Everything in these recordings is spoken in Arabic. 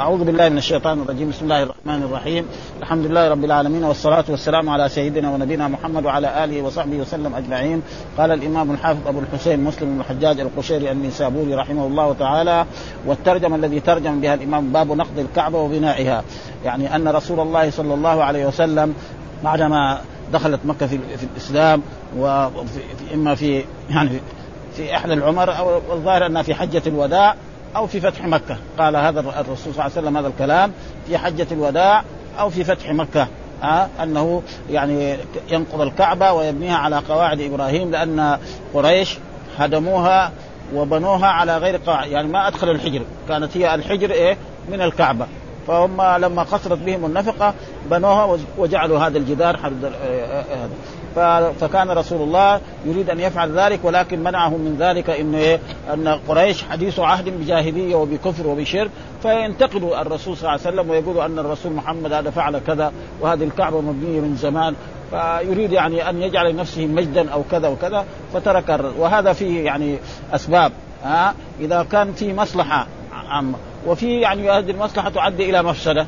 أعوذ بالله من الشيطان الرجيم. بسم الله الرحمن الرحيم. الحمد لله رب العالمين والصلاة والسلام على سيدنا ونبينا محمد وعلى آله وصحبه وسلم أجمعين. قال الإمام الحافظ أبو الحسين مسلم بن الحجاج القشيري النسابوري رحمه الله تعالى والترجمة الذي ترجم بها الإمام باب نقد الكعبة وبنائها. يعني أن رسول الله صلى الله عليه وسلم بعدما دخلت مكة في, في الإسلام وفي إما في يعني في إحدى العمر أو الظاهر أنها في حجة الوداع أو في فتح مكة. قال هذا الرسول صلى الله عليه وسلم هذا الكلام في حجة الوداع أو في فتح مكة. ها؟ أنه يعني ينقض الكعبة ويبنيها على قواعد إبراهيم لأن قريش هدموها وبنوها على غير قواعد. يعني ما أدخلوا الحجر. كانت هي الحجر إيه؟ من الكعبة. فهم لما قصرت بهم النفقة بنوها وجعلوا هذا الجدار هذا. فكان رسول الله يريد أن يفعل ذلك ولكن منعه من ذلك إن إيه؟ أن قريش حديث عهد بجاهلية وبكفر وبشرك فينتقدوا الرسول صلى الله عليه وسلم ويقولوا أن الرسول محمد هذا فعل كذا وهذه الكعبة مبنية من زمان فيريد يعني أن يجعل لنفسه مجدا أو كذا وكذا فترك وهذا فيه يعني أسباب ها إذا كان في مصلحة عامه وفي يعني هذه المصلحة تؤدي إلى مفسدة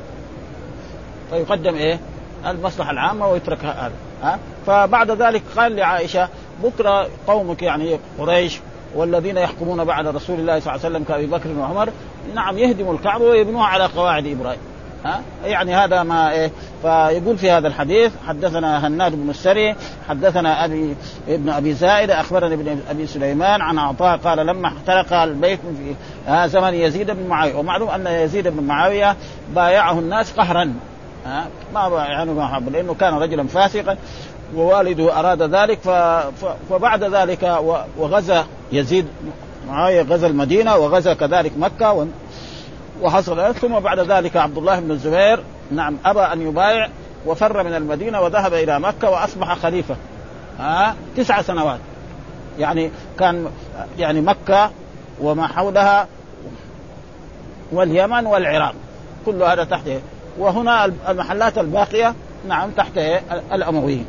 فيقدم إيه؟ المصلحة العامة ويترك هذا ها فبعد ذلك قال لعائشة بكرة قومك يعني قريش والذين يحكمون بعد رسول الله صلى الله عليه وسلم كأبي بكر وعمر نعم يهدموا الكعبة ويبنوها على قواعد إبراهيم. ها؟ يعني هذا ما إيه فيقول في هذا الحديث حدثنا هناد بن السري حدثنا أبي ابن أبي زائد أخبرني ابن أبي سليمان عن عطاء قال لما احترق البيت في زمن يزيد بن معاوية. ومعلوم أن يزيد بن معاوية بايعه الناس قهرا ها؟ ما يعني ما حب لأنه كان رجلا فاسقا. ووالده أراد ذلك فبعد ذلك وغزا يزيد معاويه غزا المدينة وغزا كذلك مكة وحصل ثم بعد ذلك عبد الله بن الزبير نعم أبى أن يبايع وفر من المدينة وذهب إلى مكة وأصبح خليفة. ها؟ تسع سنوات. يعني كان يعني مكة وما حولها واليمن والعراق. كل هذا تحته. وهنا المحلات الباقية نعم تحت الأمويين.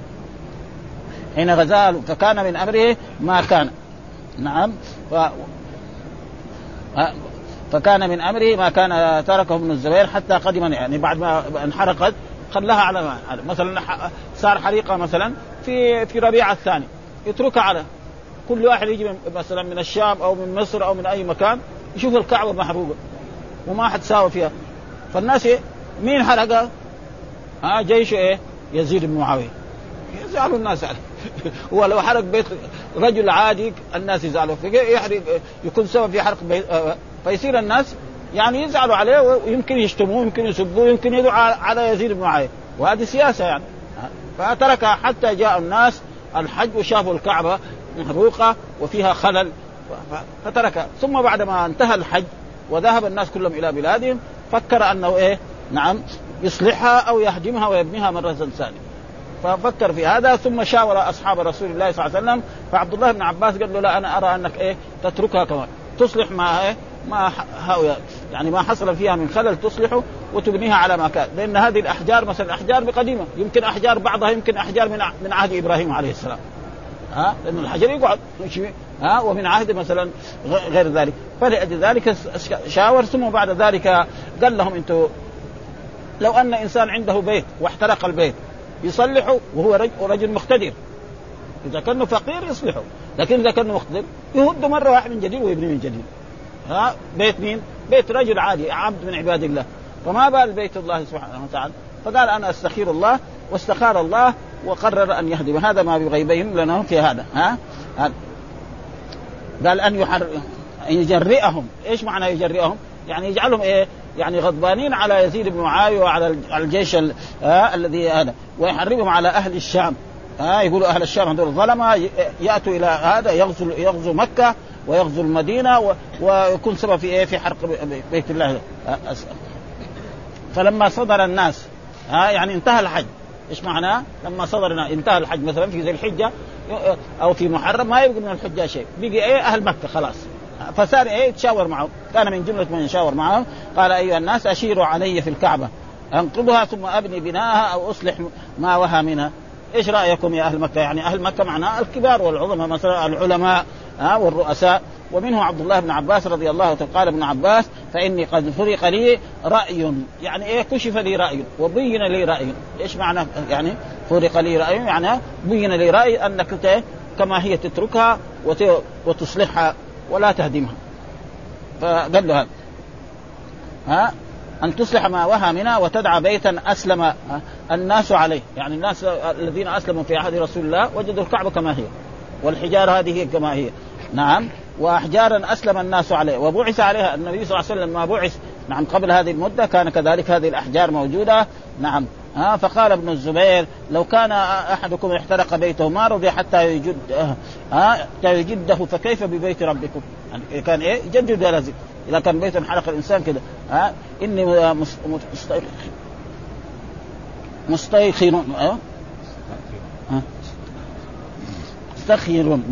حين غزاه فكان من أمره ما كان. نعم. ف فكان من أمره ما كان تركه ابن الزبير حتى قدم يعني بعد ما انحرقت خلاها على مثلا صار حريقة مثلا في في ربيع الثاني. يتركها على كل واحد يجي مثلا من الشام أو من مصر أو من أي مكان يشوف الكعبة محروقه وما حد ساوى فيها. فالناس مين حرقها؟ ها جيش إيه؟ يزيد بن معاوية. يزعلوا الناس عليه. هو لو حرق بيت رجل عادي الناس يزعلوا. يحرق يكون سبب في حرق بيت فيصير الناس يعني يزعلوا عليه ويمكن يشتموه يمكن يسبوه يمكن يدعوا على يزيد بن معاوية. وهذه سياسة يعني. فتركها حتى جاء الناس الحج وشافوا الكعبة محروقة وفيها خلل. فتركها ثم بعد ما انتهى الحج وذهب الناس كلهم إلى بلادهم فكر أنه إيه؟ نعم يصلحها أو يهدمها ويبنيها مرة ثانية. ففكر في هذا ثم شاور أصحاب رسول الله صلى الله عليه وسلم فعبد الله بن عباس قال له لا أنا أرى أنك إيه تتركها كمان تصلح ما إيه ما يعني ما حصل فيها من خلل تصلحه وتبنيها على ما كان. لأن هذه الأحجار مثلا أحجار قديمه يمكن أحجار بعضها يمكن أحجار من من عهد إبراهيم عليه السلام. ها؟ لأن الحجر يقعد ها؟ ومن عهد مثلا غير ذلك. فلذلك شاور ثم بعد ذلك قال لهم أنتم لو أن إنسان عنده بيت واحترق البيت يصلحه وهو رجل مقتدر. إذا كان فقير يصلحه لكن إذا كان مقتدر يهد مرة واحدة من جديد ويبني من جديد. ها؟ بيت مين؟ بيت رجل عادي عبد من عباد الله. فما بال بيت الله سبحانه وتعالى؟ فقال أنا أستخير الله واستخار الله وقرر أن يهدم. هذا ما يبين لنا في هذا. ها؟ قال أن يحر إن يجرئهم. إيش معنى يجرئهم؟ يعني يجعلهم إيه؟ يعني غضبانين على يزيد بن معاوية وعلى الجيش آه الذي هذا ويحرمهم على أهل الشام ها آه يقولوا أهل الشام هذول الظلمه يأتوا إلى هذا يغزو يغزو مكة ويغزو المدينة. ويكون سبب في إيه في حرق بيت الله آه فلما صدر الناس ها يعني انتهى الحج إيش معناه؟ لما صدر انتهى الحج مثلا في ذي الحجة أو في محرم ما يبقى من الحجاج شيء، بقي إيه أهل مكة خلاص فصار إيه؟ يتشاور معهم كان من جملة من يشاور معهم قال أيها الناس أشيروا علي في الكعبة. أنقضها ثم أبني بناءها أو أصلح ما وها منها. إيش رأيكم يا أهل مكة؟ يعني أهل مكة معناه الكبار والعظماء مثلا العلماء ها والرؤساء. ومنه عبد الله بن عباس رضي الله عنه. قال ابن عباس فإني قد فرق لي رأي. يعني إيه؟ كشف لي رأي. وبين لي رأي. إيش معنى؟ يعني فرق لي رأي؟ يعني بين لي رأي أنك كما هي تتركها وتصلحها. ولا تهدمها. فقال له هذا. ها؟ أن تصلح ما وهى منها وتدعى بيتا أسلم الناس عليه. يعني الناس الذين أسلموا في عهد رسول الله وجدوا الكعبة كما هي والحجارة هذه كما هي. نعم. وأحجارا أسلم الناس عليه. وبعث عليها النبي صلى الله عليه وسلم ما بعث. نعم. قبل هذه المدة كان كذلك هذه الأحجار موجودة. نعم. ها فقال ابن الزبير لو كان أحدكم احترق بيته ما رضي حتى يجد ها حتى يجده فكيف ببيت ربكم؟ يعني كان إيه؟ يجدد لازم إذا كان بيت حرق الإنسان كذا ها إني مستيقن. مستخير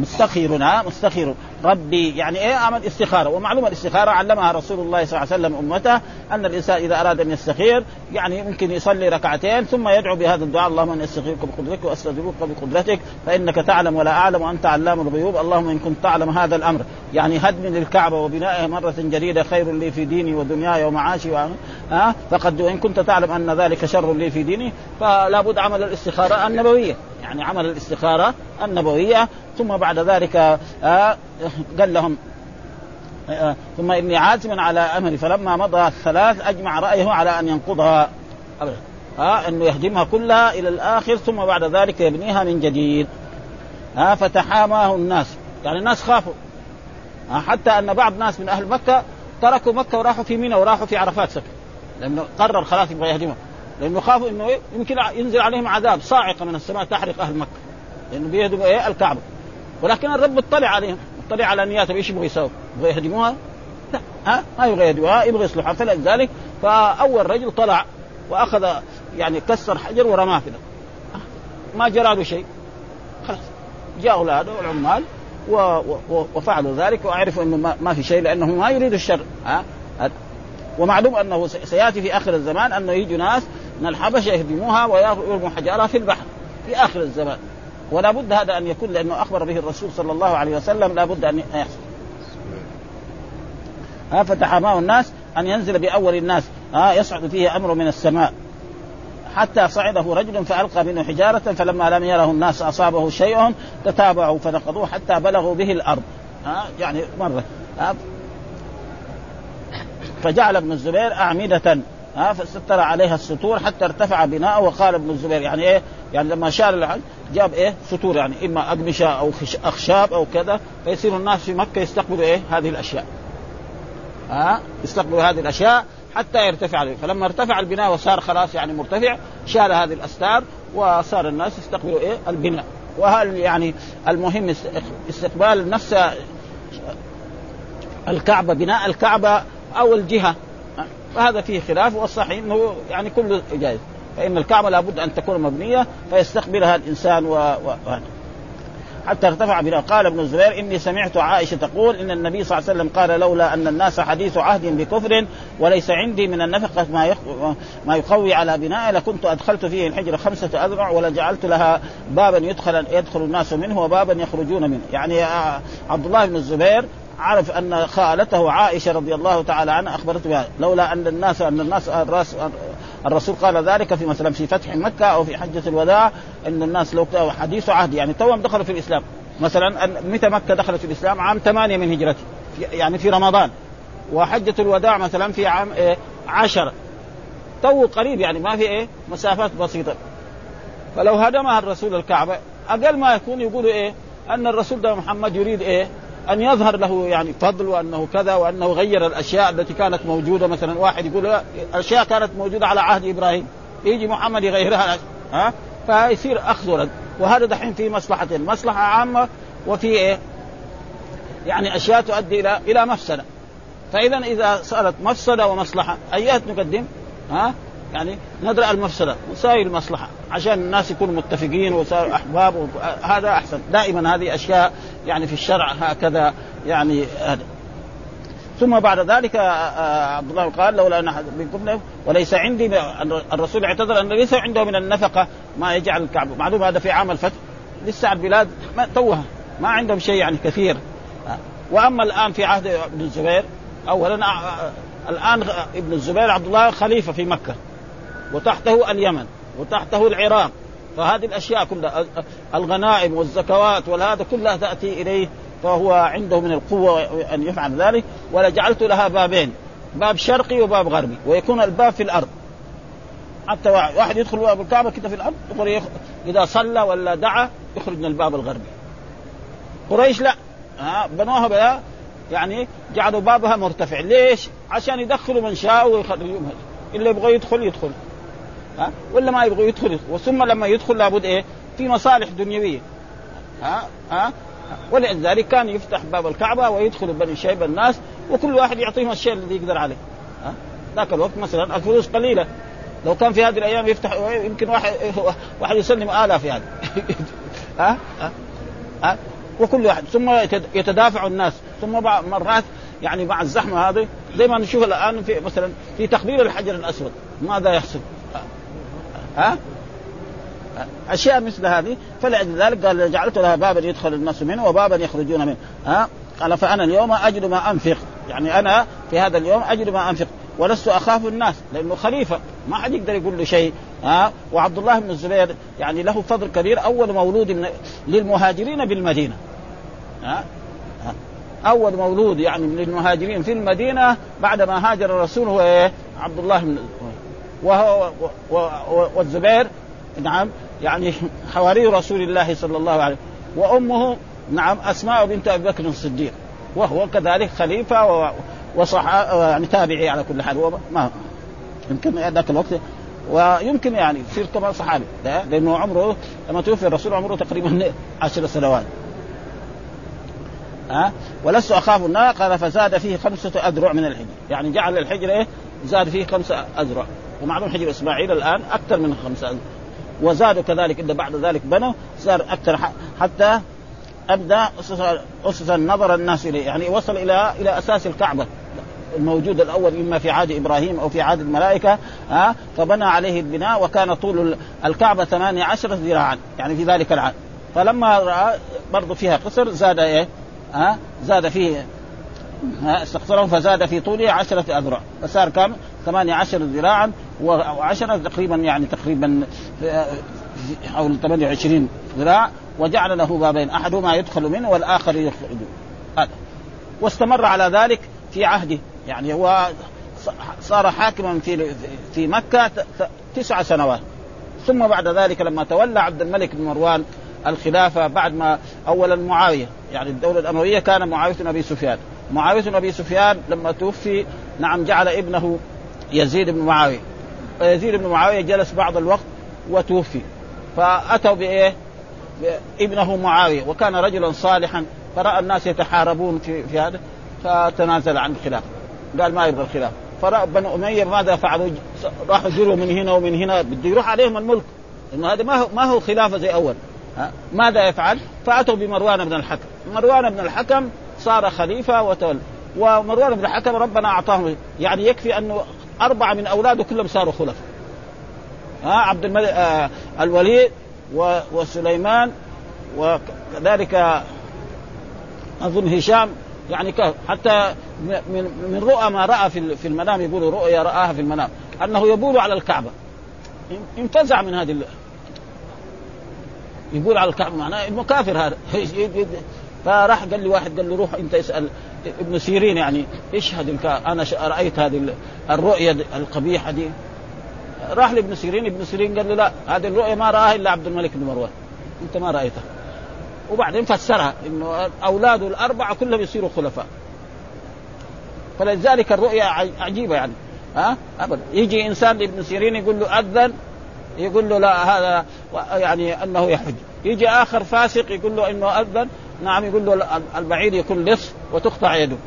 مستخير ها؟ مستخير. ربي يعني إيه أعمل استخاره ومعلومة الاستخارة علمها رسول الله صلى الله عليه وسلم أمته أن الإنسان إذا أراد أن يستخير يعني ممكن يصلي ركعتين ثم يدعو بهذا الدعاء اللهم إني أستخيرك بقدرتك واستجيبك بقدرتك فإنك تعلم ولا أعلم وأنت علام الغيوب. اللهم إن كنت تعلم هذا الأمر. يعني هدم للكعبة وبنائها مرة جديدة خير لي في ديني ودنياي ومعاشي ها أه؟ فقد وان كنت تعلم أن ذلك شر لي في ديني فلا بد عمل الاستخارة النبوية. يعني عمل الاستخارة النبوية ثم بعد ذلك آه قال لهم آه ثم إني عازم على أمري فلما مضى الثلاث أجمع رأيه على أن ينقضها. ابدا آه إنه يهدمها كلها إلى الآخر ثم بعد ذلك يبنيها من جديد. آه فتحاماه الناس. يعني الناس خافوا. آه حتى أن بعض ناس من أهل مكة تركوا مكة وراحوا في منى وراحوا في عرفات سكن. لأنه قرر خلاص يبغى يهدمها لأنه خافوا إنه إيه يمكن ينزل عليهم عذاب صاعقه من السماء تحرق أهل مكة. لأنه بيهدموا إيه الكعبة. ولكن الرب اطلع عليهم اطلع على نياتهم إيش يبغوا يسووا؟ يبغوا يهدموها؟ لا. ها؟ ما يبغى يهدموها يبغى يصلحها فلذلك فأول رجل طلع وأخذ يعني كسر حجر ورماه في ما جرى له شيء. خلاص. جاء أولاده والعمال و... و... وفعلوا ذلك وعرفوا إنه ما, ما في شيء لأنه ما يريد الشر. ها؟ ومعلوم أنه سيأتي في آخر الزمان أنه يجوا ناس من الحبشة يهدموها ويرموا حجارها في البحر في آخر الزمان. ولا بد هذا أن يكون لأنه أخبر به الرسول صلى الله عليه وسلم لا بد أن يحصل. ها فتحماه الناس أن ينزل بأول الناس. ها يصعد فيه أمر من السماء. حتى صعده رجل فألقى منه حجارة فلما لم يره الناس أصابه شيء تتابعوا فنقضوه حتى بلغوا به الأرض. ها يعني مرة. ها فجعل ابن الزبير أعمدة. ها فستر عليها السطور حتى ارتفع بناءه وقال ابن الزبير يعني إيه؟ يعني لما شار العلم جاب إيه؟ سطور يعني إما أقمشة أو أخشاب أو كذا فيصير الناس في مكة يستقبلوا إيه؟ هذه الأشياء. ها؟ يستقبلوا هذه الأشياء حتى يرتفع عليه فلما ارتفع البناء وصار خلاص يعني مرتفع شال هذه الأستار وصار الناس يستقبلوا إيه؟ البناء. وهل يعني المهم استقبال نفس الكعبة بناء الكعبة أو الجهة فهذا فيه خلاف والصحيح إنه يعني كله جائز. فإن الكعبة لابد أن تكون مبنية فيستقبلها الإنسان و... و... حتى ارتفع بنا. قال ابن الزبير إني سمعت عائشة تقول إن النبي صلى الله عليه وسلم قال لولا أن الناس حديث عهد بكفر وليس عندي من النفقة ما يخ... ما يقوي على بناء لكنت أدخلت فيه الحجر خمسة أذرع ولجعلت لها بابا يدخل يدخل الناس منه وبابا يخرجون منه. يعني عبد الله بن الزبير عرف أن خالته عائشة رضي الله تعالى عنها أخبرته بها لولا أن الناس أن الناس الراس الرسول قال ذلك في مثلا في فتح مكة أو في حجة الوداع إن الناس لو حديث عهد. يعني توهم دخلوا في الإسلام. مثلا متى مكة دخلت في الإسلام؟ عام ثمانية من هجرته. يعني في رمضان. وحجة الوداع مثلا في عام إيه عشرة تو قريب يعني ما في إيه مسافات بسيطة. فلو هدمها الرسول الكعبة أقل ما يكون يقولوا إيه أن الرسول ده محمد يريد إيه أن يظهر له يعني فضل وأنه كذا وأنه غير الأشياء التي كانت موجودة مثلا واحد يقول أشياء كانت موجودة على عهد إبراهيم يجي محمد يغيرها ها فيصير اخذ ولد وهذا دحين في مصلحتين مصلحة عامة وفي إيه؟ يعني أشياء تؤدي إلى إلى مفسدة فاذا إذا صارت مفسدة ومصلحة ايات نقدم؟ ها؟ يعني ندرأ المفسدة نساوي المصلحة عشان الناس يكونوا متفقين وصاروا أحباب هذا أحسن. دائما هذه أشياء يعني في الشرع هكذا يعني هذا. ثم بعد ذلك عبد الله قال لولا أن منكم وليس عندي الرسول اعتذر أن ليس عنده من النفقة ما يجعل الكعبة. معلوم هذا في عام الفتح. لسه البلاد ما توها. ما عندهم شيء يعني كثير. وأما الآن في عهد ابن الزبير اولا الآن ابن الزبير عبد الله خليفة في مكة. وتحته اليمن وتحته العراق. فهذه الأشياء كلها الغنائم والزكوات وهذا كلها تأتي إليه فهو عنده من القوة أن يفعل ذلك. ولجعلت لها بابين باب شرقي وباب غربي ويكون الباب في الأرض. حتى واحد يدخل باب الكعبة كده في الأرض يخرج إذا صلى ولا دعا يخرج من الباب الغربي. قريش لا. ها بنوها بها يعني جعلوا بابها مرتفع. ليش؟ عشان يدخلوا من شاء ويخرجوا اللي يبغى يدخل يدخل. ها؟ ولا ما يبغى يدخل. وثم لما يدخل لابد إيه؟ في مصالح دنيوية. ها؟ ها؟ ولذلك كان يفتح باب الكعبة ويدخل بني شيب الناس وكل واحد يعطيهم الشيء الذي يقدر عليه. ها؟ ذاك الوقت مثلا الفلوس قليلة. لو كان في هذه الأيام يفتح يمكن واحد واحد يسلم آلاف يعني. ها؟ ها؟ ها؟ وكل واحد. ثم يتدافع الناس. ثم مرات يعني مع الزحمة هذه. زي ما نشوف الآن في مثلا في تقبيل الحجر الأسود. ماذا يحصل؟ ها؟ أشياء مثل هذه. فلذلك قال جعلت لها بابا يدخل الناس منه وبابا يخرجون منه. ها؟ قال فأنا اليوم أجد ما أنفق. يعني أنا في هذا اليوم أجد ما أنفق. ولست أخاف الناس لأنه خليفة. ما حد يقدر يقول له شيء. ها؟ وعبد الله بن الزبير يعني له فضل كبير. أول مولود من للمهاجرين بالمدينة ها؟ أول مولود يعني من المهاجرين في المدينة بعد ما هاجر الرسول هو إيه؟ عبد الله بن وهو والزبير نعم يعني حواري رسول الله صلى الله عليه وأمه نعم أسماء بنت أبي بكر الصديق. وهو كذلك خليفة وصح يعني تابعي على كل حال. ما يمكن ذاك الوقت. ويمكن يعني يصير كمان صحابي. لأنه عمره لما توفي الرسول عمره تقريبا عشر سنوات. ها؟ ولست أخاف النار قال فزاد فيه خمسة أذرع من الحجر. يعني جعل الحجر إيه؟ زاد فيه خمسة أذرع. ومعلوم حجر إسماعيل الآن أكثر من خمسة. أذرع وزادوا كذلك إذا بعد ذلك بنوا صار أكثر حتى ابدا أسس نظر الناس إليه. يعني وصل إلى إلى أساس الكعبة الموجود الأول إما في عهد إبراهيم أو في عهد الملائكة ها فبنى عليه البناء وكان طول الكعبة 18 ذراعا يعني في ذلك العام فلما رأى برضه فيها قصر زاد إيه؟ ها زاد فيه استقصرهم فزاد في طوله عشرة أذرع. فصار كم؟ ثمانية عشر ذراعا وعشرة تقريبا يعني تقريبا حول 28 ذراع وجعل له بابين أحدهما يدخل منه والآخر يخرج هذا. واستمر على ذلك في عهده. يعني هو صار حاكما في في مكة تسع سنوات. ثم بعد ذلك لما تولى عبد الملك بن مروان الخلافة بعد ما أولا معاوية يعني الدولة الأموية كان معاوية بن أبي سفيان. معاوية بن أبي سفيان لما توفي نعم جعل ابنه يزيد بن معاوية. يزيد بن معاوية جلس بعض الوقت وتوفي. فأتوا بإيه؟ ابنه معاوية. وكان رجلا صالحا فرأى الناس يتحاربون في, في هذا فتنازل عن الخلافة قال ما يبغى الخلافة فرأى بنو أمية ماذا فعلوا؟ راحوا جروا من هنا ومن هنا بده يروح عليهم الملك. إنه هذا ما هو ما هو خلافة زي أول؟ ماذا يفعل؟ فأتوا بمروان بن الحكم، مروان بن الحكم صار خليفة وتولى ومروان بن الحكم ربنا أعطاه يعني يكفي أنه أربعة من أولاده كلهم صاروا خلفاء. ها عبد الملك آه الوليد و... وسليمان وكذلك أظن هشام يعني حتى من من رؤى ما رأى في المنام يقولوا رؤيا رآها في المنام أنه يبول على الكعبة انفزع من هذه يقول على الكعبة معناه إنه كافر هذا فراح قال لي واحد قال له روح أنت اسأل ابن سيرين يعني اشهد أنا رأيت هذه الرؤيا القبيحة دي. راح لابن سيرين ابن سيرين قال له لا هذه الرؤيا ما رآها إلا عبد الملك بن مروان. أنت ما رأيتها. وبعدين فسرها إنه اولاده الأربعة كلهم يصيروا خلفاء. فلذلك الرؤيا عجيبة يعني. ها؟ ابدا يجي إنسان لابن سيرين يقول له أذن يقول له لا هذا يعني أنه يحج. يجي آخر فاسق يقول له إنه أذن نعم يقول له البعير يكون لص وتقطع يده.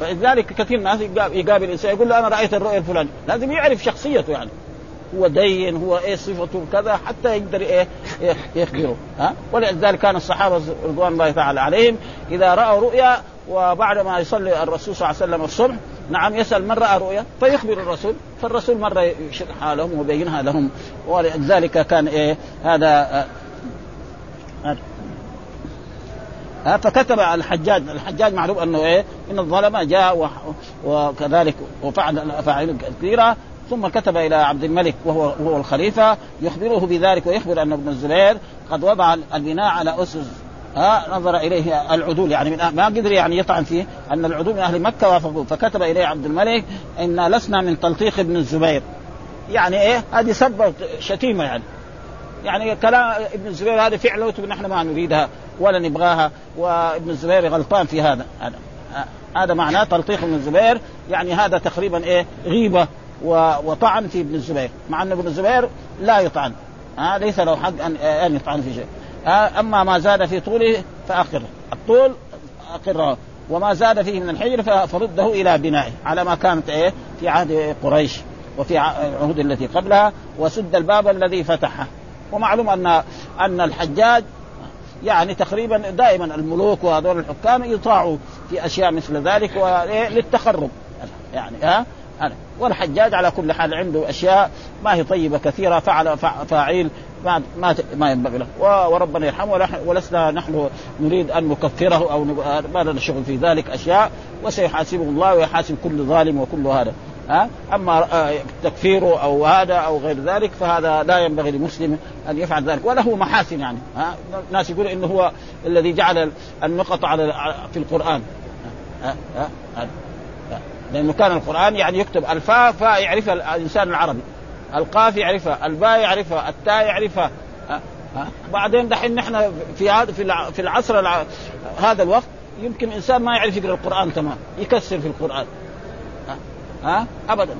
فلذلك كثير ناس يقابل إنسان يقول له أنا رأيت الرؤيا الفلانية. لازم يعرف شخصيته يعني. هو دين هو إيه صفته كذا حتى يقدر إيه يخبره. ها؟ ولذلك كان الصحابة رضوان الله تعالى عليهم إذا رأوا رؤيا وبعد ما يصلي الرسول صلى الله عليه وسلم الصبح نعم يسأل من رأى رؤيا؟ فيخبر الرسول. فالرسول مرة يشرحها لهم ويبينها لهم. ولذلك كان إيه هذا فكتب الحجاج الحجاج معروف أنه إيه إن الظلمه جاء وكذلك وفعل أفاعيل كثيرة ثم كتب إلى عبد الملك وهو هو الخليفة يخبره بذلك ويخبر أن ابن الزبير قد وضع البناء على أسس ها نظر إليه العدول يعني من ما قدر يعني يطعن فيه أن العدول من أهل مكة وافقوه فكتب إليه عبد الملك انا لسنا من تلطيق ابن الزبير. يعني إيه هذه سبه شتيمة يعني. يعني كلام ابن الزبير هذه فعله نحن ما نريدها ولا نبغاها وابن الزبير غلطان في هذا. هذا معناه تلطيق ابن الزبير يعني هذا تقريبا إيه غيبة وطعن في ابن الزبير مع أن ابن الزبير لا يطعن. ها ليس له حق ان أن يطعن في شيء. أما ما زاد في طوله فاقره الطول أقره. وما زاد فيه من الحجر فرده إلى بنائه على ما كانت إيه في عهد قريش وفي العهود التي قبلها وسد الباب الذي فتحه. ومعلوم ان أن الحجاج يعني تقريبا دائما الملوك وهذول الحكام يطاعوا في أشياء مثل ذلك للتخرب. يعني ها؟ والحجاج على كل حال عنده أشياء ما هي طيبة كثيرة فعل فاعيل ما ما ما ينبغي له. وربنا يرحمه ولسنا نحن نريد أن نكفره أو ما لنا شغل في ذلك أشياء وسيحاسبه الله ويحاسب كل ظالم وكل هذا. ها؟ أما آه، تكفيره أو هذا أو غير ذلك فهذا لا ينبغي لمسلم أن يفعل ذلك. وله محاسن يعني ها؟ الناس يقول إنه هو الذي جعل النقط على في القرآن. ها؟ ها؟ ها؟ لأنه كان القرآن يعني يكتب الفاء فاء يعرفها الإنسان العربي القاف يعرفها الباء يعرفها التاء يعرفها بعدين دحين نحن في هذا في العصر هذا الوقت يمكن إنسان ما يعرف يقرأ القرآن تمام يكسر في القرآن. ها؟ ابدا.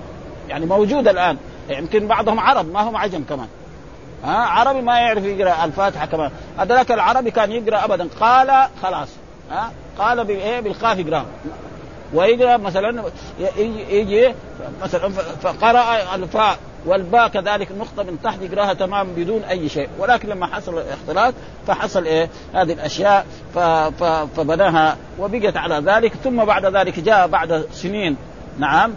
يعني موجود الآن. يمكن بعضهم عرب ما هم عجم كمان. ها؟ عربي ما يعرف يقرأ الفاتحة كمان. هذاك العربي كان يقرأ ابدا. قال خلاص. ها؟ قال بايه بالقاف يقرأ. ويقرأ مثلا يجي مثلا فقرأ الفاء والباء كذلك نقطة من تحت يقرأها تمام بدون أي شيء. ولكن لما حصل الاختلاط فحصل إيه؟ هذه الأشياء فبناها وبقت على ذلك. ثم بعد ذلك جاء بعد سنين. نعم.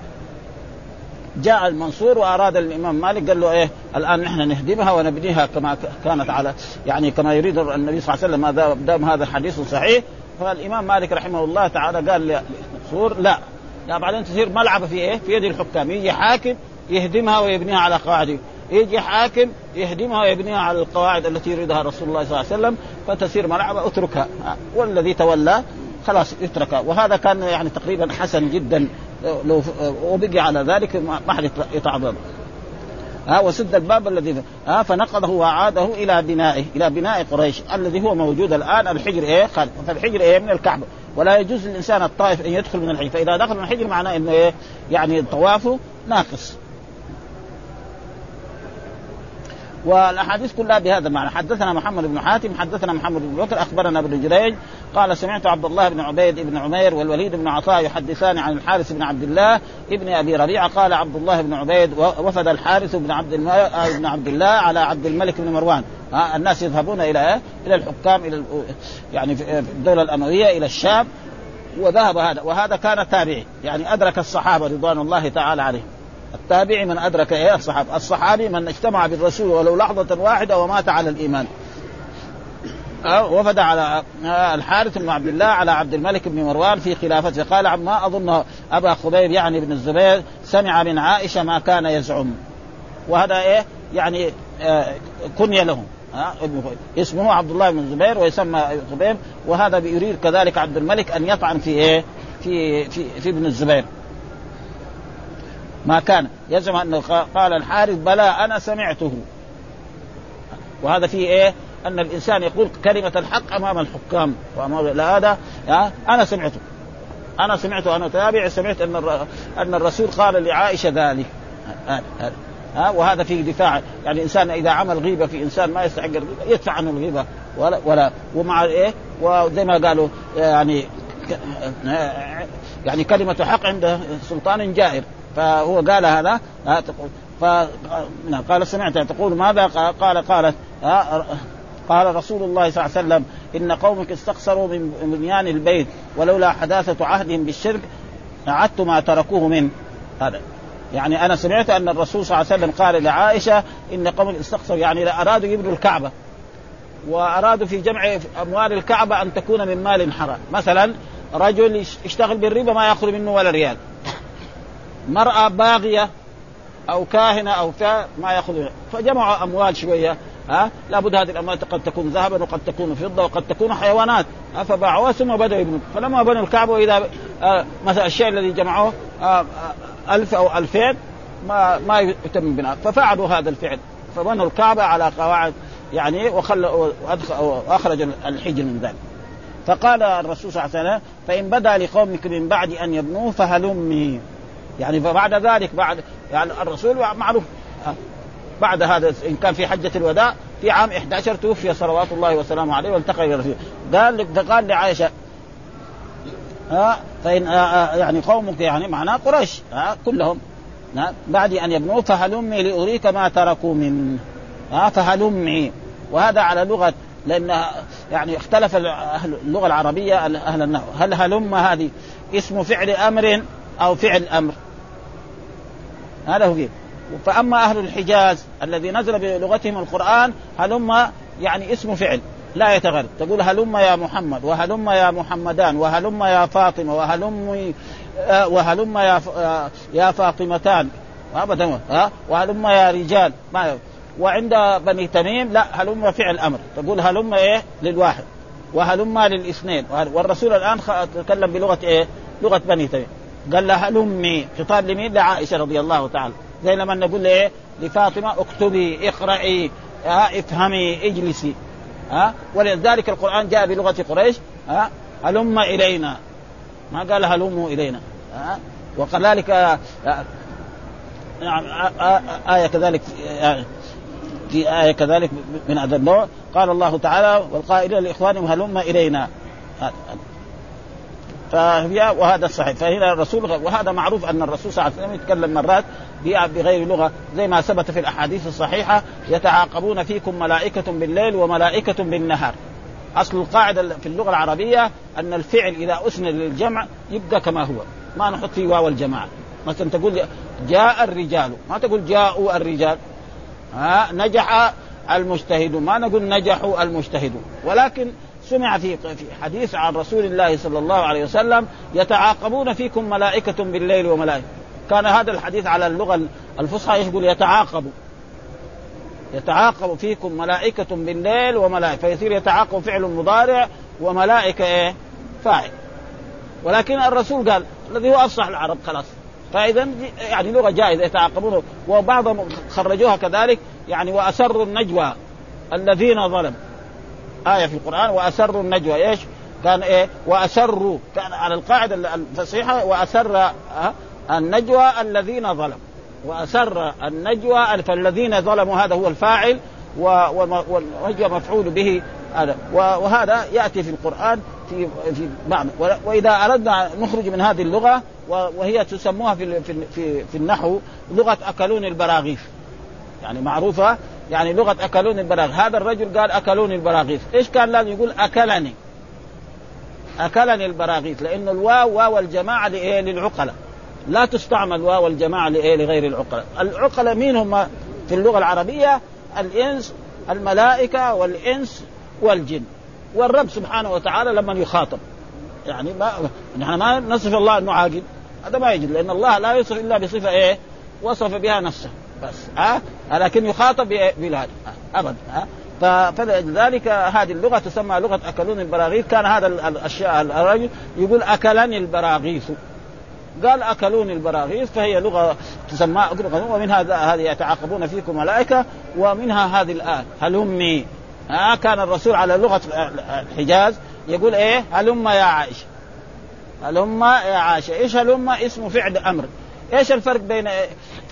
جاء المنصور وأراد الإمام مالك قال له إيه الآن نحن نهدمها ونبنيها كما كانت على يعني كما يريد النبي صلى الله عليه وسلم ما دام هذا الحديث صحيح فالإمام مالك رحمه الله تعالى قال للمنصور لا لا بعدين تصير ملعبه في إيه؟ في يد الحكام يجي حاكم يهدمها ويبنيها على قواعده يجي حاكم يهدمها ويبنيها على القواعد التي يريدها رسول الله صلى الله عليه وسلم فتصير ملعبه اتركها والذي تولى خلاص يتركها وهذا كان يعني تقريبا حسن جدا لو وبقي على ذلك ما حد يتعظم ها وسد الباب الذي ها فنقضه وعاده إلى بنائه إلى بناء قريش الذي هو موجود الآن. الحجر إيه؟ خالد. فالحجر إيه؟ من الكعبة. ولا يجوز للإنسان الطائف أن يدخل من الحجر. فإذا دخل من الحجر معناه إنه إيه؟ يعني طوافه ناقص. والأحاديث كلها بهذا المعنى. حدثنا محمد بن حاتم حدثنا محمد بن بكر أخبرنا ابن جريج قال سمعت عبد الله بن عبيد بن عمير والوليد بن عطاء يحدثان عن الحارث بن عبد الله ابن أبي ربيعة قال عبد الله بن عبيد وفد الحارث بن عبد بن عبد الله على عبد الملك بن مروان. ها الناس يذهبون إلى إلى الحكام إلى يعني في الدولة الأموية إلى الشام وذهب هذا وهذا كان تابعي. يعني أدرك الصحابة رضوان الله تعالى عليهم. التابعي من أدرك إيه؟ الصحابة. الصحابي من اجتمع بالرسول ولو لحظة واحدة ومات على الإيمان. وفد على الحارث بن عبد الله على عبد الملك بن مروان في خلافته. قال ما أظن أبا خبيب يعني بن الزبير سمع من عائشة ما كان يزعم. وهذا إيه؟ يعني آه كني له. اسمه عبد الله بن الزبير ويسمى خبيب. وهذا يريد كذلك عبد الملك أن يطعن في إيه؟ في في في ابن الزبير. ما كان. يزعم أنه قال الحارث بلى أنا سمعته. وهذا فيه إيه؟ أن الإنسان يقول كلمة الحق أمام الحكام. وأمام هذا أنا سمعته. أنا سمعته أنا تابع سمعت أن أن الرسول قال لعائشة ذلك. ها وهذا فيه دفاع. يعني الإنسان إذا عمل غيبة في إنسان ما يستحق الغيبه يدفع عنه الغيبة. ولا ولا. ومع إيه؟ وزي ما قالوا يعني يعني كلمة حق عند سلطان جائر. فهو قال هذا ف قال سمعت تقول ماذا؟ قال قالت قال رسول الله صلى الله عليه وسلم إن قومك استقصروا من بنيان البيت ولولا حداثة عهدهم بالشرك أعدت ما تركوه منه. هذا. يعني أنا سمعت أن الرسول صلى الله عليه وسلم قال لعائشة إن قوم استقصروا يعني أرادوا يبنوا الكعبة. وأرادوا في جمع أموال الكعبة أن تكون من مال حرام. مثلا رجل يشتغل بالربا ما يأخذ منه ولا ريال. مرأة باغية أو كاهنة أو ما يأخذ فجمعوا أموال شوية ها؟ لابد هذه الأموال قد تكون ذهبا وقد تكون فضة وقد تكون حيوانات. فباعوها ثم بدأوا يبنوا فلما بنوا الكعبة وإذا آه مثلا الشيء الذي جمعوه آه آه ألف أو ألفين ما ما يتم بناء ففعلوا هذا الفعل. فبنوا الكعبة على قواعد يعني وخلوا وأخرج الحجر من ذلك. فقال الرسول صلى الله عليه وسلم فإن بدا لقومك من بعد أن يبنوه فهلمي. يعني فبعد ذلك بعد يعني الرسول معروف. بعد هذا إن كان في حجة الوداع في عام 11 توفي صلوات الله وسلامه عليه والتقى إلى الرسول قال فقال لعائشة ها فإن يعني قومك يعني معناه قريش ها كلهم. ها بعد أن يبنوا فهلمي لأريك ما تركوا من ها فهلمي. وهذا على لغة لأن يعني اختلف أهل اللغة العربية أهل النحو. هل هلم هذه؟ اسم فعل أمر أو فعل أمر. هذا هو فيه فأما أهل الحجاز الذي نزل بلغتهم القرآن هلم يعني اسم فعل لا يتغير. تقول هلم يا محمد وهلم يا محمدان وهلم يا فاطمة وهلم آه، وهلم يا آه، يا فاطمتان. ابدا. ها؟ وهلم يا رجال. ما وعند بني تميم لا هلم فعل أمر. تقول هلم إيه؟ للواحد. وهلم للإثنين. والرسول الآن تكلم بلغة إيه؟ لغة بني تميم. قال لها هلمي خطاب لمين؟ لعائشه رضي الله تعالى. زي لما نقول إيه؟ لفاطمة اكتبي اقرأي ها افهمي اجلسي ها. ولذلك القرآن جاء بلغة قريش ها. هلم إلينا؟ ما قال هلموا إلينا ها. وكذلك نعم آية كذلك في آية كذلك من هذا النوع قال الله تعالى والقائلين لإخوانهم هلم إلينا؟ فهي وهذا الصحيح فهنا الرسول وهذا معروف أن الرسول صلى الله عليه وسلم يتكلم مرات بغير لغة زي ما ثبت في الأحاديث الصحيحة يتعاقبون فيكم ملائكة بالليل وملائكة بالنهار. أصل القاعدة في اللغة العربية أن الفعل إذا أسند للجمع يبقى كما هو. ما نحط فيه واو الجماعة. مثلا تقول جاء الرجال. ما تقول جاءوا الرجال. ها نجح المجتهد ما نقول نجحوا المجتهدون. ولكن سمع في حديث عن رسول الله صلى الله عليه وسلم يتعاقبون فيكم ملائكة بالليل وملائكة. كان هذا الحديث على اللغة الفصحى يقول؟ يتعاقب. يتعاقب فيكم ملائكة بالليل وملائكة. فيصير يتعاقب فعل مضارع وملائكة إيه؟ فاعل. ولكن الرسول قال الذي هو أفصح العرب خلاص. فإذا يعني لغة جائزة يتعاقبون. وبعضهم خرجوها كذلك يعني وأسروا النجوى الذين ظلموا. آية في القرآن وأسروا النجوى. إيش؟ كان إيه؟ وأسروا. كان على القاعدة الفصيحة وأسر النجوى الذين ظلموا. وأسر النجوى فالذين ظلموا. هذا هو الفاعل والنجوى مفعول به هذا. وهذا يأتي في القرآن في في بعض وإذا أردنا نخرج من هذه اللغة وهي تسموها في في في النحو لغة اكلون البراغيث. يعني معروفة يعني لغة اكلون البراغيث هذا الرجل قال أكلوني البراغيث إيش كان لازم يقول؟ أكلني. أكلني البراغيث لأن الواو واو الجماعة لإيه؟ للعقلاء. لا تستعمل واو الجماعة لإيه؟ لغير العقلاء. العقلاء مين هم في اللغة العربية؟ الإنس الملائكة والإنس والجن. والرب سبحانه وتعالى لما يخاطب. يعني ما نحن ما نصف الله انه عاقل هذا ما يجوز لأن الله لا يصف إلا بصفة إيه؟ وصف بها نفسه. بس ها؟ أه؟ لكن يخاطب بلاد ابدا ها؟ فلذلك هذه اللغة تسمى لغة أكلون البراغيث. كان هذا الاشياء الرجل يقول أكلني البراغيث. قال أكلوني البراغيث فهي لغة تسمى ومنها هذه يتعاقبون فيكم ملائكة ومنها هذه الان هلمي ها؟ كان الرسول على لغة الحجاز يقول إيه؟ هلم يا عائشة؟ هلم يا عائشة؟ إيش هلم اسم فعل أمر. إيش الفرق بين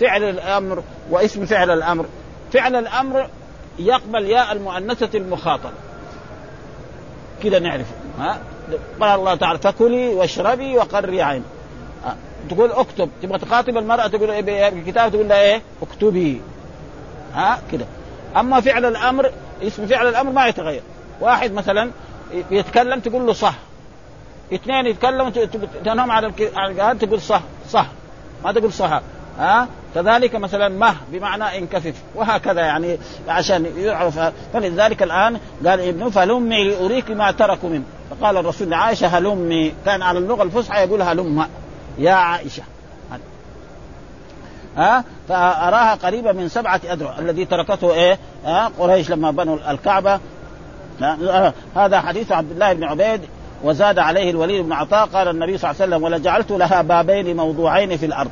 فعل الأمر واسم فعل الأمر؟ فعل الأمر يقبل ياء المؤنثة المخاطبة. كذا نعرف. ها؟ قال الله تعالى فكلي واشربي وقري عين تقول اكتب. تبغى تخاطب المرأة تقول إيه بالكتاب تقول لها إيه؟ اكتبي. ها؟ كذا أما فعل الأمر اسم فعل الأمر ما يتغير. واحد مثلا يتكلم تقول له صح. اثنين يتكلموا تنام على الكتاب تقول صح صح. ما تقول صح ها؟ كذلك مثلا مه بمعنى انكفف. وهكذا يعني عشان يعرف. فلذلك الآن قال ابنه فلمي لأريك ما تركوا منه. فقال الرسول لعائشة هلمي. كان على اللغة الفصحى يقول هلم. يا عائشة. ها؟ فأراها قريبه من سبعة اذرع الذي تركته إيه؟ ها؟ قريش لما بنوا الكعبة. هذا حديث عبد الله بن عبيد. وزاد عليه الوليد بن عطاء قال النبي صلى الله عليه وسلم ولجعلت لها بابين موضوعين في الأرض.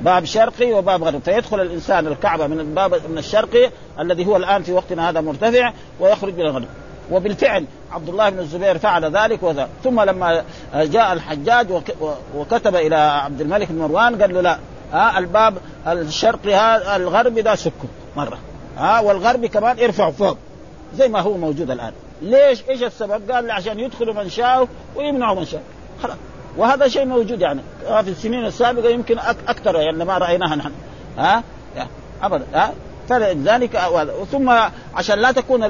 باب شرقي وباب غربي. فيدخل الإنسان الكعبة من الباب من الشرقي الذي هو الآن في وقتنا هذا مرتفع ويخرج من الغرب. وبالفعل عبد الله بن الزبير فعل ذلك وذا ثم لما جاء الحجاج وكتب إلى عبد الملك بن مروان قال له لا ها الباب الشرقي هذا الغربي ده سكه مرة. ها والغربي كمان ارفعوا فوق. زي ما هو موجود الآن. ليش؟ إيش السبب؟ قال عشان يدخلوا من شاء ويمنعوا من شاء خلاص. وهذا شيء موجود يعني في السنين السابقة يمكن أكثر يعني ما رأيناها نحن. ها؟ أبدا. ها؟ فلذلك ثم عشان لا تكون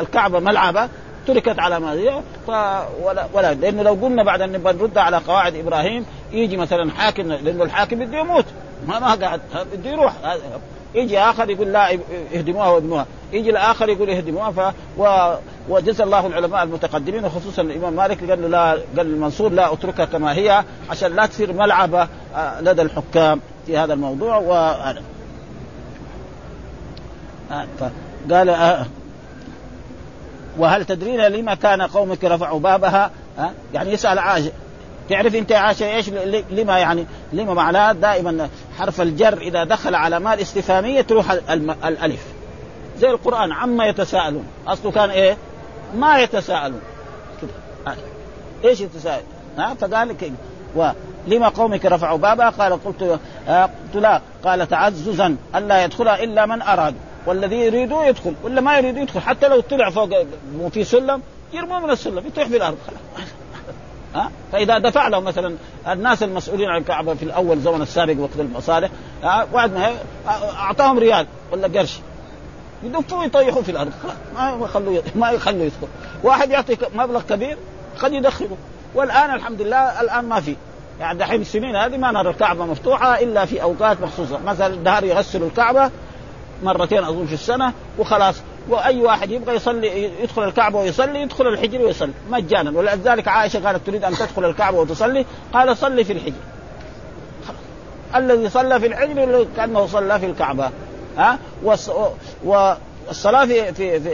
الكعبة ملعبة تركت على ما هي ولا, ولا لأنه لو قلنا بعد أن نرد على قواعد إبراهيم يجي مثلا حاكم لأنه الحاكم بده يموت. ما ما قاعد بده يروح. يجي آخر يقول لا اهدموها وابنوها يجي الآخر يقول اهدموها ف و... وجزى الله العلماء المتقدمين وخصوصا الإمام مالك قال له لا قال المنصور لا أتركها كما هي عشان لا تصير ملعبة آه، لدى الحكام في هذا الموضوع. وهذا آه، قال آه وهل تدرين لما كان قومك رفعوا بابها؟ يعني يسأل عائشه تعرف انت يا عائشه إيش لما يعني لما معناه دائما حرف الجر إذا دخل على مال استفهاميه تروح الألف. زي القرآن عما يتساءلون. أصله كان إيه؟ ما يتساءلون. إيش يتساءل؟ ها؟ فقال ولما قومك رفعوا بابا؟ قال قلت آه قلت لا. قال تعززا ألا يدخلها إلا من أراد. والذي يريده يدخل ولا ما يريد يدخل. حتى لو طلع فوق في سلم يرموه من السلم يطيح في الأرض. خلاص. ها؟ فإذا دفع له مثلا الناس المسؤولين عن الكعبة في الأول زمن السابق وقت المصالح بعد ما أعطاهم ريال ولا قرش. يدفوا ويطيحوا في الأرض. ما يخلوا ما يخلوا يدخل. واحد يعطي مبلغ كبير قد يدخله. والآن الحمد لله الآن ما في. يعني دحين السنين هذه ما نرى الكعبة مفتوحة إلا في أوقات مخصوصة. مثلا الدهر يغسلوا الكعبة مرتين أظن في السنة وخلاص. وأي واحد يبغى يصلي يدخل الكعبة ويصلي يدخل الحجر ويصلي مجانا. ولذلك عائشة قالت تريد أن تدخل الكعبة وتصلي؟ قال صلي في الحجر. الذي صلى في الحجر كأنه صلى في الكعبة. ها؟ والصلاة في في, في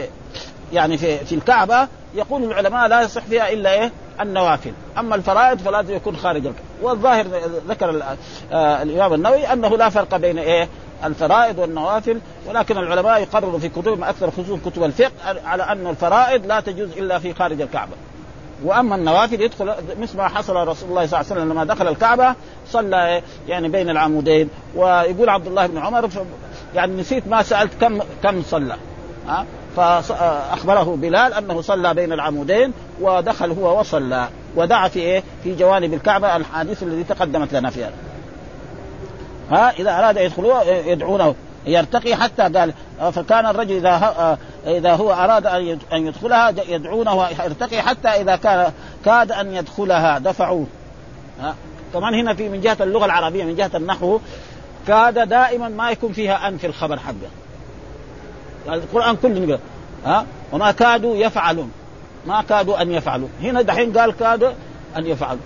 يعني في في الكعبة يقول العلماء لا يصح فيها إلا إيه؟ النوافل. أما الفرائض فلازم يكون خارج الكعبة. والظاهر ذكر آه، الإمام النووي أنه لا فرق بين إيه؟ الفرائض والنوافل ولكن العلماء يقرروا في كتبهم أكثر خصوصا كتب الفقه على أن الفرائض لا تجوز إلا في خارج الكعبة وأما النوافل يدخل مثل ما حصل رسول الله صلى الله عليه وسلم لما دخل الكعبة صلى يعني بين العمودين ويقول عبد الله بن عمر يعني نسيت ما سألت كم كم صلى ها فأخبره بلال أنه صلى بين العمودين ودخل هو وصلى ودعا في إيه؟ في جوانب الكعبة الحادثه التي تقدمت لنا فيها. ها إذا أراد يدخلوها يدعونه. يرتقي حتى قال فكان الرجل إذا إذا هو أراد أن يدخلها يدعونه يرتقي حتى إذا كان كاد أن يدخلها. دفعوه. ها كمان هنا في من جهة اللغة العربية من جهة النحو كاد دائما ما يكون فيها أن في الخبر حقه. القرآن كله ها وما كادوا يفعلون. ما كادوا أن يفعلوا هنا دحين قال كادوا أن يفعلوا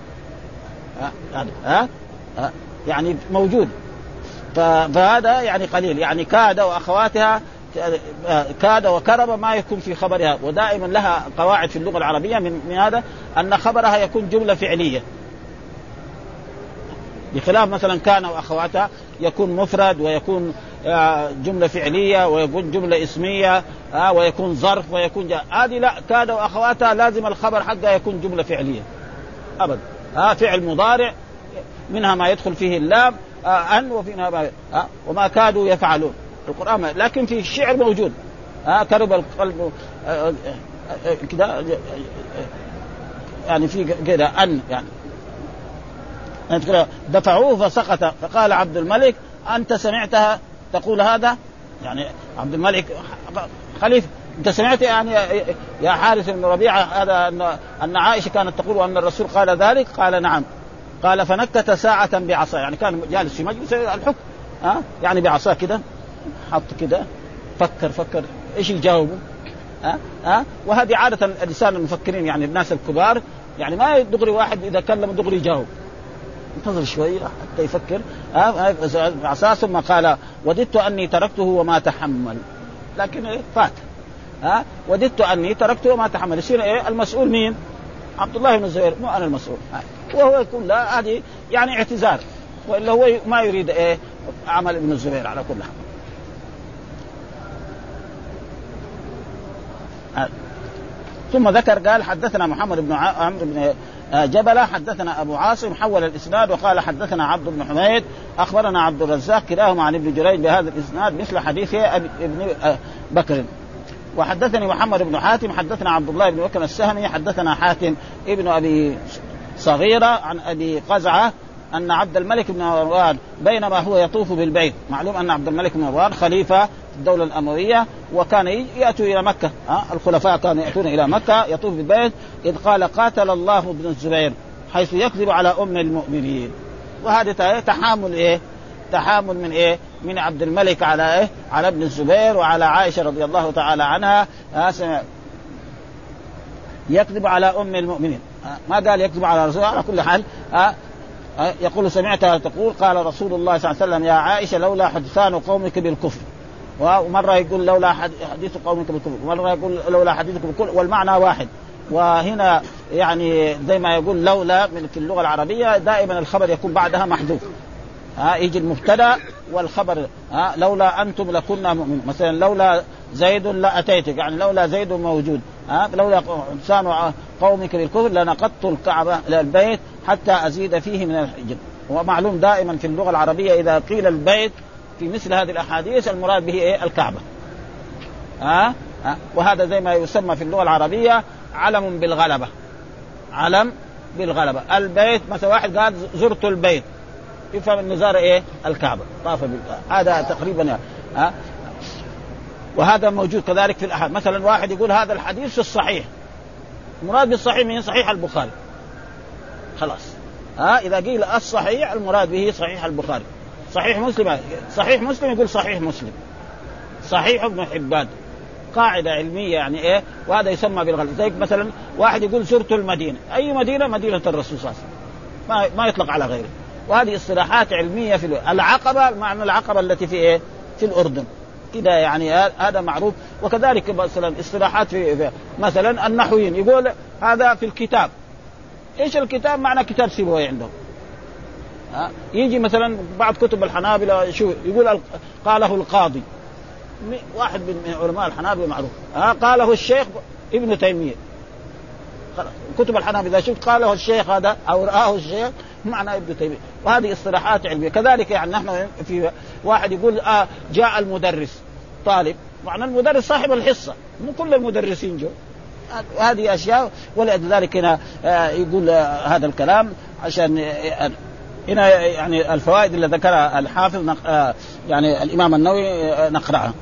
ها, ها؟ ها؟ يعني موجود. فهذا يعني قليل. يعني كاد وأخواتها كاد وكرب ما يكون في خبرها. ودائما لها قواعد في اللغة العربية من, هذا أن خبرها يكون جملة فعلية. بخلاف مثلا كان وأخواتها يكون مفرد ويكون آه، جملة فعلية ويكون جملة اسمية آه، ويكون ظرف ويكون هذه لا كاد وأخواتها لازم الخبر حقها يكون جملة فعلية. ابدا. ها فعل مضارع منها ما يدخل فيه اللام أن وفينا ما وما كادوا يفعلون. القرآن لكن في الشعر موجود. آه كرب القلب آه, آه،, كذا آه، يعني في كذا أن يعني. دفعوه فسقط. فقال عبد الملك أنت سمعتها تقول هذا؟ يعني عبد الملك خليفة أنت سمعت يعني يا حارث بن ربيعة هذا أن أن عائشة كانت تقول وان الرسول قال ذلك؟ قال نعم. قال فنكت ساعة بعصا يعني كان جالس في مجلس الحكم ها؟ يعني بعصاه كده حط كده فكر فكر إيش يجاوبه ها؟ ها؟ وهذه عادة الإنسان المفكرين يعني الناس الكبار يعني ما دغري واحد إذا كلم دغري يجاوب. انتظر شوي حتى يفكر عصا ثم قال وددت أني تركته وما تحمل. لكن إيه؟ فات. ها؟ وددت أني تركته وما تحمل. يصير إيه؟ المسؤول مين؟ عبد الله بن الزبير مو أنا المسؤول. وهو يقول لا هذه يعني اعتذار. وإلا هو ما يريد إيه؟ عمل ابن الزبير على كل حال. ثم ذكر قال حدثنا محمد بن عمرو بن جبلة حدثنا أبو عاصم حول الإسناد وقال حدثنا عبد بن حميد أخبرنا عبد الرزاق كلاهما عن ابن جريج بهذا الإسناد مثل حديث ابن بكر. وحدثني محمد بن حاتم حدثنا عبد الله بن بكر السهمي حدثنا حاتم ابن أبي صغيرة عن أبي قزعة أن عبد الملك بن مروان بينما هو يطوف بالبيت. معلوم أن عبد الملك بن مروان خليفة الدولة الأموية وكان يأتوا إلى مكة. الخلفاء كانوا يأتون إلى مكة يطوف بالبيت. إذ قال قاتل الله ابن الزبير حيث يكذب على أم المؤمنين. وهذا تحامل إيه؟ تحامل من إيه؟ من عبد الملك على إيه؟ على ابن الزبير وعلى عائشة رضي الله تعالى عنها. يكذب على أم المؤمنين. ما قال يكذب على رسول على كل حال يقول سمعتها تقول قال رسول الله صلى الله عليه وسلم يا عائشة لولا حدثان قومك بالكفر. ومرة يقول لولا حديث قومك بالكفر. ومرة يقول لولا حديثك بالكفر. والمعنى واحد. وهنا يعني زي ما يقول لولا من في اللغة العربية دائما الخبر يكون بعدها محذوف. ها يجي المبتدأ والخبر ها لولا أنتم لكنا مؤمنين مثلا لولا زيد لأتيتك. يعني لولا زيد موجود. ها؟ لولا إنسان قومك بالكفر لنقضت الكعبة البيت حتى أزيد فيه من الحجر. ومعلوم دائما في اللغة العربية إذا قيل البيت في مثل هذه الأحاديث المراد به إيه؟ الكعبة. ها؟ أه؟ وهذا زي ما يسمى في اللغة العربية علم بالغلبة. علم بالغلبة. البيت مثلا واحد قال زرت البيت. يفهم انه زار إيه؟ الكعبة. طاف بالكعبة. هذا تقريبا يعني. ها؟ وهذا موجود كذلك في الاحاد مثلا واحد يقول هذا الحديث في الصحيح. المراد بالصحيح من صحيح البخاري. خلاص. ها إذا قيل الصحيح المراد به صحيح البخاري. صحيح مسلم صحيح مسلم يقول صحيح مسلم. صحيح ابن حبان. قاعدة علمية يعني إيه؟ وهذا يسمى بالغلط. زي مثلا واحد يقول زرت المدينة. أي مدينة؟ مدينة الرسول صلى الله عليه وسلم. ما ما يطلق على غيره. وهذه اصطلاحات علمية في العقبة معنى العقبة التي في إيه؟ في الأردن. كده يعني هذا معروف. وكذلك مثلا اصطلاحات في, مثلا النحويين. يقول هذا في الكتاب. إيش الكتاب؟ معنى كتاب سيبوي عندهم ها؟ يجي مثلا بعض كتب الحنابلة شو يقول قاله القاضي. واحد من علماء الحنابلة معروف. ها؟ قاله الشيخ ابن تيمية. خلاص كتب الحنابلة إذا شفت قاله الشيخ هذا أو رآه الشيخ معنى ابن تيمية. وهذه اصطلاحات علمية. كذلك يعني نحن في واحد يقول آه جاء المدرس طالب. معنى المدرس صاحب الحصة. مو كل المدرسين جو. هذه أشياء ولذلك هنا آه، يقول آه، هذا الكلام عشان آه، هنا يعني الفوائد اللي ذكرها الحافظ آه، يعني الإمام النووي آه، نقرأها.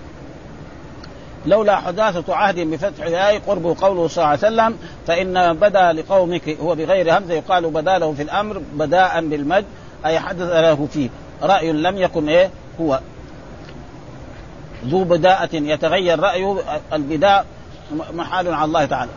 لولا حداثة عهد بفتح ياء قرب قوله صلى الله عليه وسلم فإن بدا لقومك هو بغير همزة يقال بدا له في الأمر بداء بالمد أي حدث له فيه. رأي لم يكن إيه؟ هو. ذو بداءة يتغير رأيه البداء محال على الله تعالى.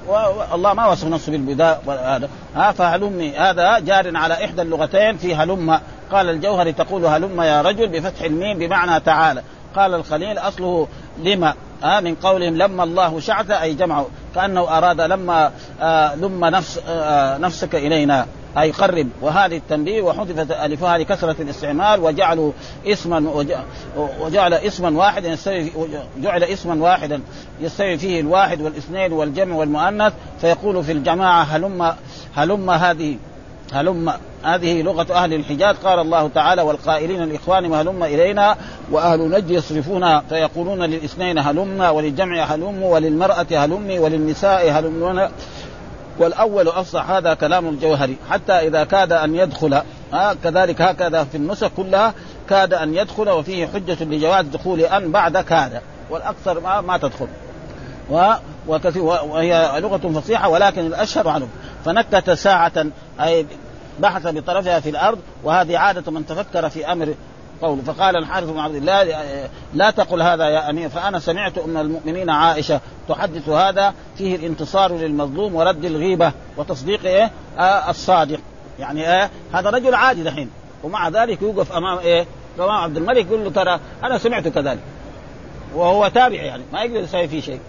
والله ما وصف نفسه بالبداء هذا ها فهلمي هذا جار على إحدى اللغتين في هلم. قال الجوهري تقول هلم يا رجل بفتح الميم بمعنى تعالى. قال الخليل أصله لما آه من قولهم لما الله شعث أي جمعه كأنه أراد لما آه لم نفس آه نفسك إلينا. أي قرب. وهذه التنبيه وحذفت الفها لكثره الاستعمال وجعلوا اسما وجعل اسما واحدا يستوي جعل اسما واحدا يستوي فيه الواحد والاثنين والجمع والمؤنث. فيقول في الجماعة هلم هلم هذه هلم هذه لغة أهل الحجاز. قال الله تعالى والقائلين الإخوان هلم إلينا وأهل نجد يصرفون فيقولون للاثنين هلم وللجمع هلم وللمرأة هلمي وللنساء هلمون والأول أفصح هذا كلام الجوهري. حتى إذا كاد أن يدخل آه كذلك هكذا في النسخ كلها كاد أن يدخل وفيه حجة لجواز دخول أن بعد كاد. والأكثر ما, ما تدخل. وكثير وهي لغة فصيحة ولكن الأشهر عنه فنكت ساعة أي بحث بطرفها في الأرض وهذه عادة من تفكر في أمر قول فقال الحارث بن عبد الله لا تقل هذا يا أمير فأنا سمعت ام المؤمنين عائشة تحدث هذا فيه الانتصار للمظلوم ورد الغيبة وتصديق إيه؟ آه الصادق. يعني إيه هذا رجل عادي دحين. ومع ذلك يوقف أمام إيه؟ أمام عبد الملك يقول له ترى أنا سمعت كذلك. وهو تابع يعني ما يقدر يسوي فيه شيء.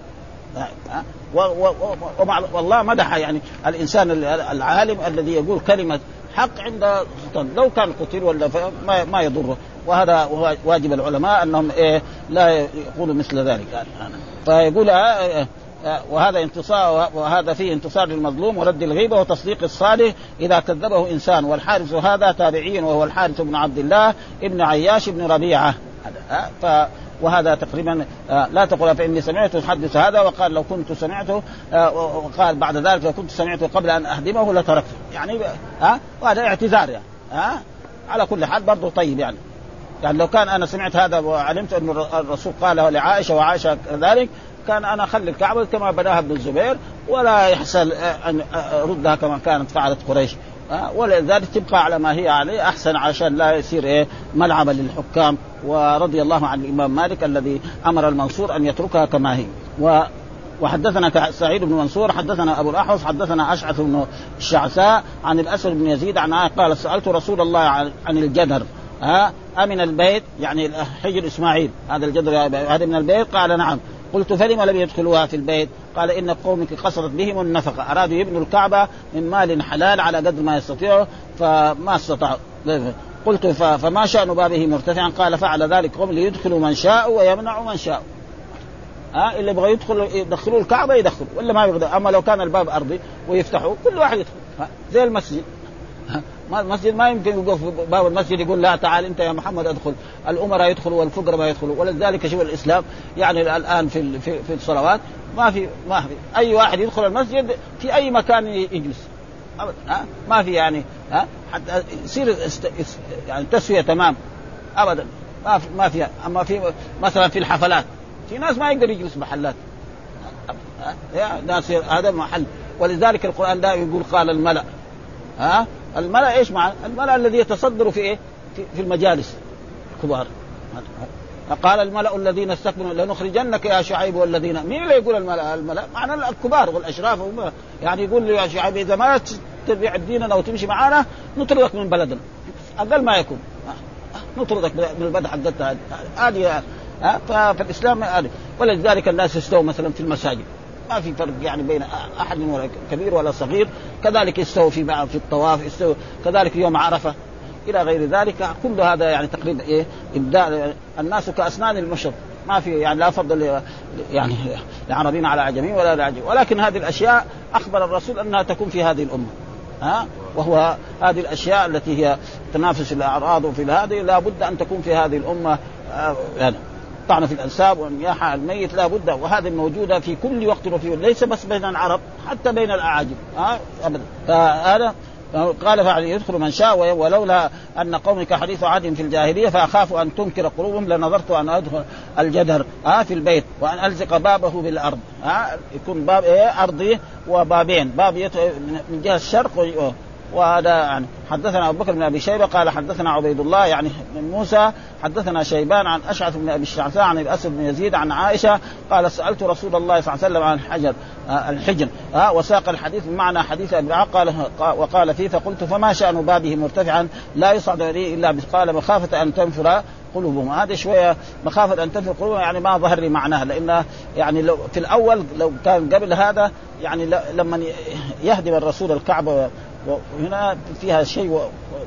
والله مدح يعني الإنسان العالم الذي يقول كلمة حق عند سلطان. لو كان قتل ولا ما, ما يضره. وهذا واجب العلماء أنهم إيه لا يقولوا مثل ذلك يعني. فيقول آه آه وهذا انتصار وهذا فيه انتصار للمظلوم ورد الغيبة وتصديق الصالح. إذا كذبه إنسان والحارث هذا تابعي وهو الحارث بن عبد الله ابن عياش بن ربيعة. ف وهذا تقريبا آه لا تقول فإني سمعت يحدث هذا وقال لو كنت سمعته آه وقال بعد ذلك لو كنت سمعته قبل أن أهدمه لتركته. يعني ها آه وهذا اعتذار يعني ها على كل حال برضه طيب يعني. يعني لو كان أنا سمعت هذا وعلمت أن الرسول قاله لعائشة وعائشة كذلك كان أنا أخلي الكعبة كما بناها ابن الزبير ولا يحصل أن اردها كما كانت فعلت قريش. ولذلك تبقى على ما هي عليه أحسن عشان لا يصير إيه؟ ملعبا للحكام. ورضي الله عن الإمام مالك الذي أمر المنصور أن يتركها كما هي. و وحدثنا سعيد بن منصور حدثنا أبو الأحوص حدثنا أشعث بن الشعثاء عن الاسود بن يزيد عن قال سألت رسول الله عن, الجدر ها؟ أمن البيت؟ يعني حجر إسماعيل. هذا الجدر هذا من البيت؟ قال نعم. قلت فلم لم يدخلوها في البيت؟ قال إن قومك قصرت بهم النفقة. أرادوا يبنوا الكعبة من مال حلال على قدر ما يستطيعوا فما استطاعوا. قلت فما شأن بابه مرتفعا؟ قال فعل ذلك قوم ليدخلوا من شاء ويمنعوا من شاء ها؟ اللي يبغى يدخل يدخلوا الكعبة يدخلوا ولا ما يقدر أما لو كان الباب أرضي ويفتحوا كل واحد يدخل. زي المسجد. ما المسجد ما يمكن يوقف باب المسجد يقول لا تعال انت يا محمد ادخل. الأمراء يدخلوا والفقراء ما يدخلوا. ولذلك شوف الإسلام يعني الآن في في, في الصلوات ما في ما في. أي واحد يدخل المسجد في أي مكان يجلس. ها؟ ما في يعني ها؟ حتى يصير يعني تسويه تمام. ابدا. ما في ما في. أما في مثلا في الحفلات في ناس ما يقدر يجلس محلات. ناس هذا محل. ولذلك القرآن دائما يقول قال الملأ ها؟ الملأ إيش معنى؟ الملأ الذي يتصدر في إيه؟ في, في المجالس الكبار. قال الملأ الذين استكبروا لنخرجنك يا شعيب والذين مين اللي يقول الملأ؟ الملأ معنى الكبار والأشراف يعني يقول يا شعيب إذا ما تتبع ديننا وتمشي معنا نطردك من بلدنا. أقل ما يكون. نطردك من البلد حقتنا هذه فالاسلام هذه. ولذلك الناس يستووا مثلا في المساجد. ما في فرق يعني بين أحد ولا كبير ولا صغير. كذلك يستووا في في الطواف يستووا كذلك يوم عرفة. إلى غير ذلك كل هذا يعني تقريبا إيه؟ إبداع. الناس كأسنان المشط ما في يعني لا فضل يعني لعربين على عجمين ولا لعجم ولكن هذه الأشياء أخبر الرسول أنها تكون في هذه الأمة. ها؟ وهو هذه الأشياء التي هي تنافس الأعراض وفي هذه. لا بد أن تكون في هذه الأمة. آه يعني الطعن في الأنساب والنياحه على الميت لا بد وهذه موجودة في كل وقت وفي ليس بس بين العرب حتى بين الأعاجم. ها أبدا. فهذا قال يدخل من شاء ولولا أن قومك حديث عهد في الجاهلية فأخاف أن تنكر قلوبهم لنظرت أن أدخل الجدر ها في البيت وأن ألزق بابه بالارض ها يكون باب إيه أرضي وبابين. باب من جهة الشرق وهذا يعني حدثنا أبو بكر بن أبي شيبة قال حدثنا عبيد الله يعني بن موسى حدثنا شيبان عن أشعث بن أبي الشعثاء عن الاسد بن يزيد عن عائشة قال سألت رسول الله صلى الله عليه وسلم عن الحجر آه الحجر آه وساق الحديث بمعنى حديث أبي قال وقال فيه فقلت فما شأن بابه مرتفعا لا يصعد اليه إلا قال مخافة أن تنفر قلوبهم. هذا شوية مخافة أن تنفر قلوبهم يعني ما ظهر لي معناها لأن يعني لو في الأول لو كان قبل هذا يعني لما يهدم الرسول الكعبة وهنا فيها شيء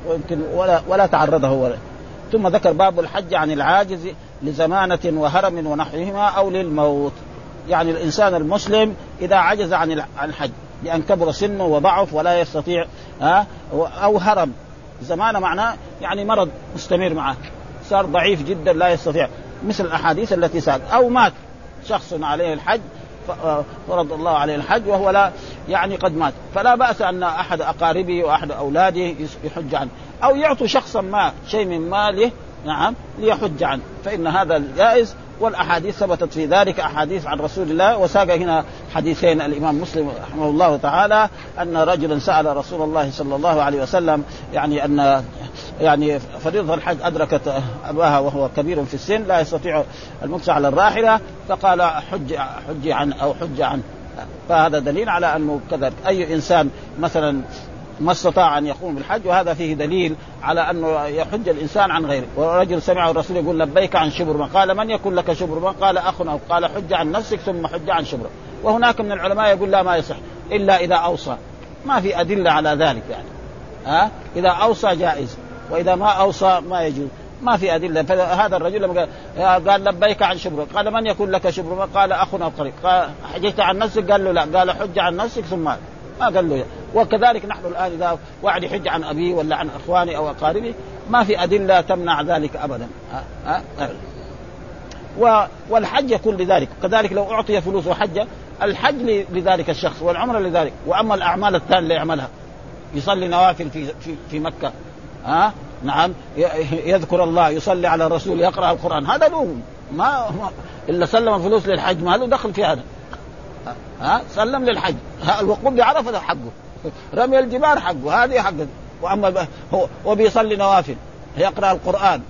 ويمكن ولا ولا تعرضه. ولا ثم ذكر باب الحج عن العاجز لزمانة وهرم ونحوهما أو للموت. يعني الإنسان المسلم إذا عجز عن الحج لأن كبر سنه وضعف ولا يستطيع ها أو هرم. زمانة معناه يعني مرض مستمر معه. صار ضعيف جدا لا يستطيع. مثل الأحاديث التي ساد أو مات شخص عليه الحج فرض الله عليه الحج وهو لا يعني قد مات. فلا بأس أن أحد أقاربه وأحد أولاده يحج عنه. أو يعطوا شخصا ما شيء من ماله نعم ليحج عنه. فإن هذا جائز والأحاديث ثبتت في ذلك أحاديث عن رسول الله. وساق هنا حديثين الإمام مسلم رحمه الله تعالى أن رجلا سأل رسول الله صلى الله عليه وسلم يعني أن يعني فريضه الحج ادركت اباها وهو كبير في السن لا يستطيع المكس على الراحلة فقال حج حج عن أو حج عن. فهذا دليل على أنه كذلك أي إنسان مثلا ما استطاع أن يقوم بالحج وهذا فيه دليل على أنه يحج الإنسان عن غيره. ورجل سمع الرسول يقول لبيك عن شبرمه قال من يكون لك شبرمه قال أخ أو قال حج عن نفسك ثم حج عن شبرمه وهناك من العلماء يقول لا ما يصح إلا إذا أوصى. ما في أدلة على ذلك يعني. ها؟ إذا أوصى جائز. وإذا ما أوصى ما يجوز. ما في أدلة. فهذا الرجل لما قال لبيك عن شبرك. قال من يكون لك شبر؟ قال اخنا الطريق قال عن نفسك؟ قال له لا. قال حج عن نفسك ثم ما قال له. وكذلك نحن الآن إذا واحد يحج عن ابيه ولا عن إخواني أو أقاربي ما في أدلة تمنع ذلك ابدا. ها؟ ها؟ والحج يكون لذلك. كذلك لو أعطي فلوس وحج الحج لذلك الشخص والعمرة لذلك. وأما الأعمال الثانية اللي يعملها يصلي نوافل في في, في مكة. ها؟ نعم. يذكر الله يصلي على الرسول يقرأ القرآن. هذا له. ما إلا سلم فلوس للحج. ما له دخل في هذا. ها؟ سلم للحج. الوقوف بعرفه حقه. رمي الجبال حقه. هذه حقه. وأما هو وبيصلي نوافل. يقرأ القرآن.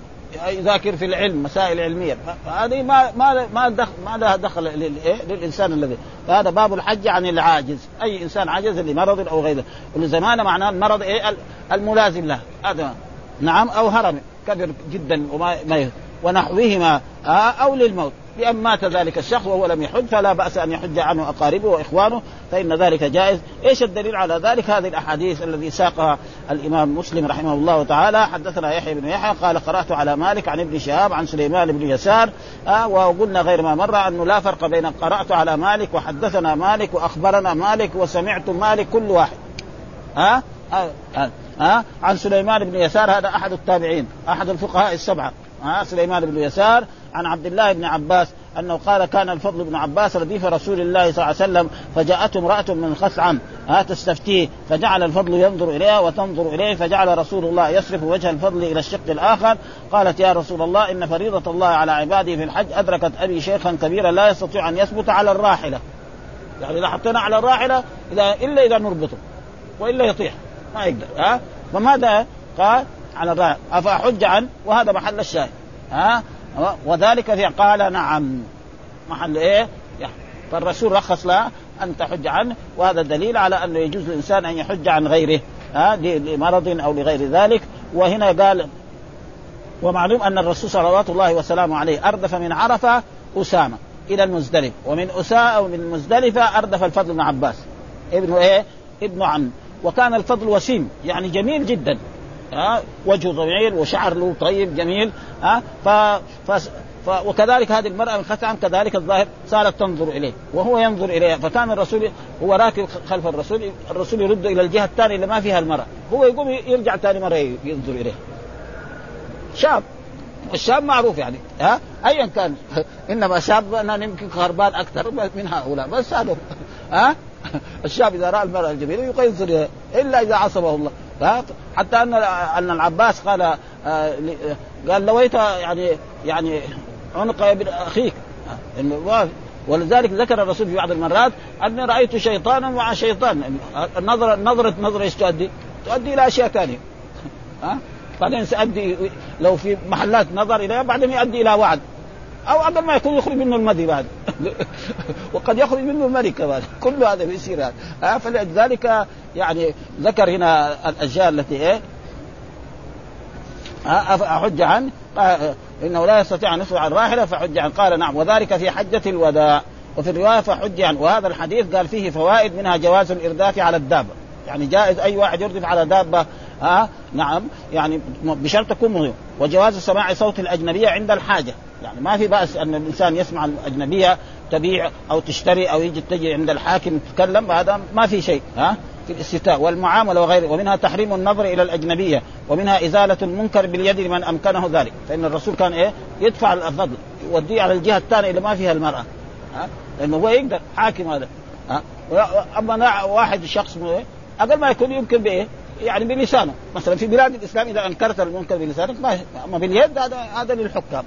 يذاكر في العلم مسائل علمية. فهذه ما ما ما دخل ما لها دخل للإنسان الذي. فهذا باب الحج عن العاجز. أي إنسان عجز لمرض أو غيره. ولزمان معناه المرض إيه؟ الملازم له. هذا نعم أو هرم. كبر جدا وما ما ونحوهما أو للموت. بأن مات ذلك الشخص وهو لم يحج فلا بأس أن يحج عنه أقاربه وإخوانه فإن ذلك جائز. إيش الدليل على ذلك؟ هذه الأحاديث الذي ساقها الإمام مسلم رحمه الله تعالى. حدثنا يحيى بن يحيى قال قرأت على مالك عن ابن شهاب عن سليمان بن يسار آه وقلنا غير ما مر أنه لا فرق بين قرأت على مالك وحدثنا مالك وأخبرنا مالك وسمعت مالك كل واحد. ها آه آه آه عن سليمان بن يسار هذا أحد التابعين أحد الفقهاء السبعة. ها سليمان بن يسار عن عبد الله بن عباس أنه قال كان الفضل بن عباس رديف رسول الله صلى الله عليه وسلم فجاءته امرأة من خثعم ها تستفتيه فجعل الفضل ينظر إليها وتنظر إليه فجعل رسول الله يصرف وجه الفضل إلى الشق الآخر قالت يا رسول الله إن فريضة الله على عباده في الحج أدركت أبي شيخا كبيرا لا يستطيع أن يثبت على الراحلة. يعني إذا حطينا على الراحلة إذا إلا إذا نربطه وإلا يطيح ما يقدر ها؟ فماذا قال؟ على الراحله أفأحج عن وهذا محل الشاهد ها؟ وذلك في قال نعم. محل إيه؟ فالرسول رخص لها أن تحج عنه وهذا دليل على أنه يجوز للإنسان أن يحج عن غيره ها لمرض أو لغير ذلك. وهنا قال ومعلوم أن الرسول صلوات الله وسلامه عليه أردف من عرفة أسامة إلى المزدلف ومن أساء أو من مزدلفة أردف الفضل بن عباس ابنه إيه؟ ابن عم. وكان الفضل وسيم يعني جميل جدا. ها وجهه طويل وشعر له طيب جميل ها ف... ف... ف... وكذلك هذه المرأة من خثعم كذلك الظاهر صارت تنظر إليه وهو ينظر إليها فكان الرسول هو راكب خلف الرسول الرسول يرد إلى الجهة الثانية اللي ما فيها المرأة هو يقوم يرجع ثاني مرة ينظر إليه. شاب الشاب معروف يعني ها ايا كان إنما شاب أنا يمكن خربان أكثر من هؤلاء بس هذا ها الشاب إذا رأى المرأة الجميلة ينظر إلا إذا عصبه الله. حتى أن أن العباس قال آه، قال لويت يعني يعني عنق ابن أخيك. ولذلك ذكر الرسول في بعض المرات أني رأيت شيطانا مع شيطان. النظره نظره نظرة إيش تؤدي؟ تؤدي إلى أشياء ثانية. ها؟ بعدين سيؤدي لو في محلات نظر إليها بعدين يؤدي إلى وعد. أو قبل ما يكون يخرج منه المدي بعد. وقد يخرج منه الملك كمان كل هذا بيصير هذا. آه فلذلك يعني ذكر هنا الأشياء التي إيه؟ أحج عن إنه لا يستطيع أن يصبح عن راحلة فحج عن. قال نعم. وذلك في حجة الوداع. وفي الرواية فحج عن. وهذا الحديث قال فيه فوائد منها جواز الإرداف على الدابة. يعني جائز أي واحد يردف على دابة ها نعم. يعني بشرط تكون مهم وجواز سماع صوت الأجنبية عند الحاجة. يعني ما في بأس أن الإنسان يسمع الأجنبية تبيع أو تشتري أو يجي تجي عند الحاكم تتكلم هذا ما في شيء ها؟ في الاستفتاء والمعاملة وغيره ومنها تحريم النظر إلى الأجنبية ومنها إزالة المنكر باليد لمن أمكنه ذلك فإن الرسول كان إيه؟ يدفع الفضل يوديه على الجهة الثانية اللي ما فيها المرأة ها؟ لأنه هو يقدر حاكم هذا ها؟ أما واحد شخص إيه؟ أقل ما يكون يمكن بإيه؟ يعني بلسانه مثلا في بلاد الإسلام إذا أنكرت المنكر بلسانك ما أما باليد هذا هذا للحكام.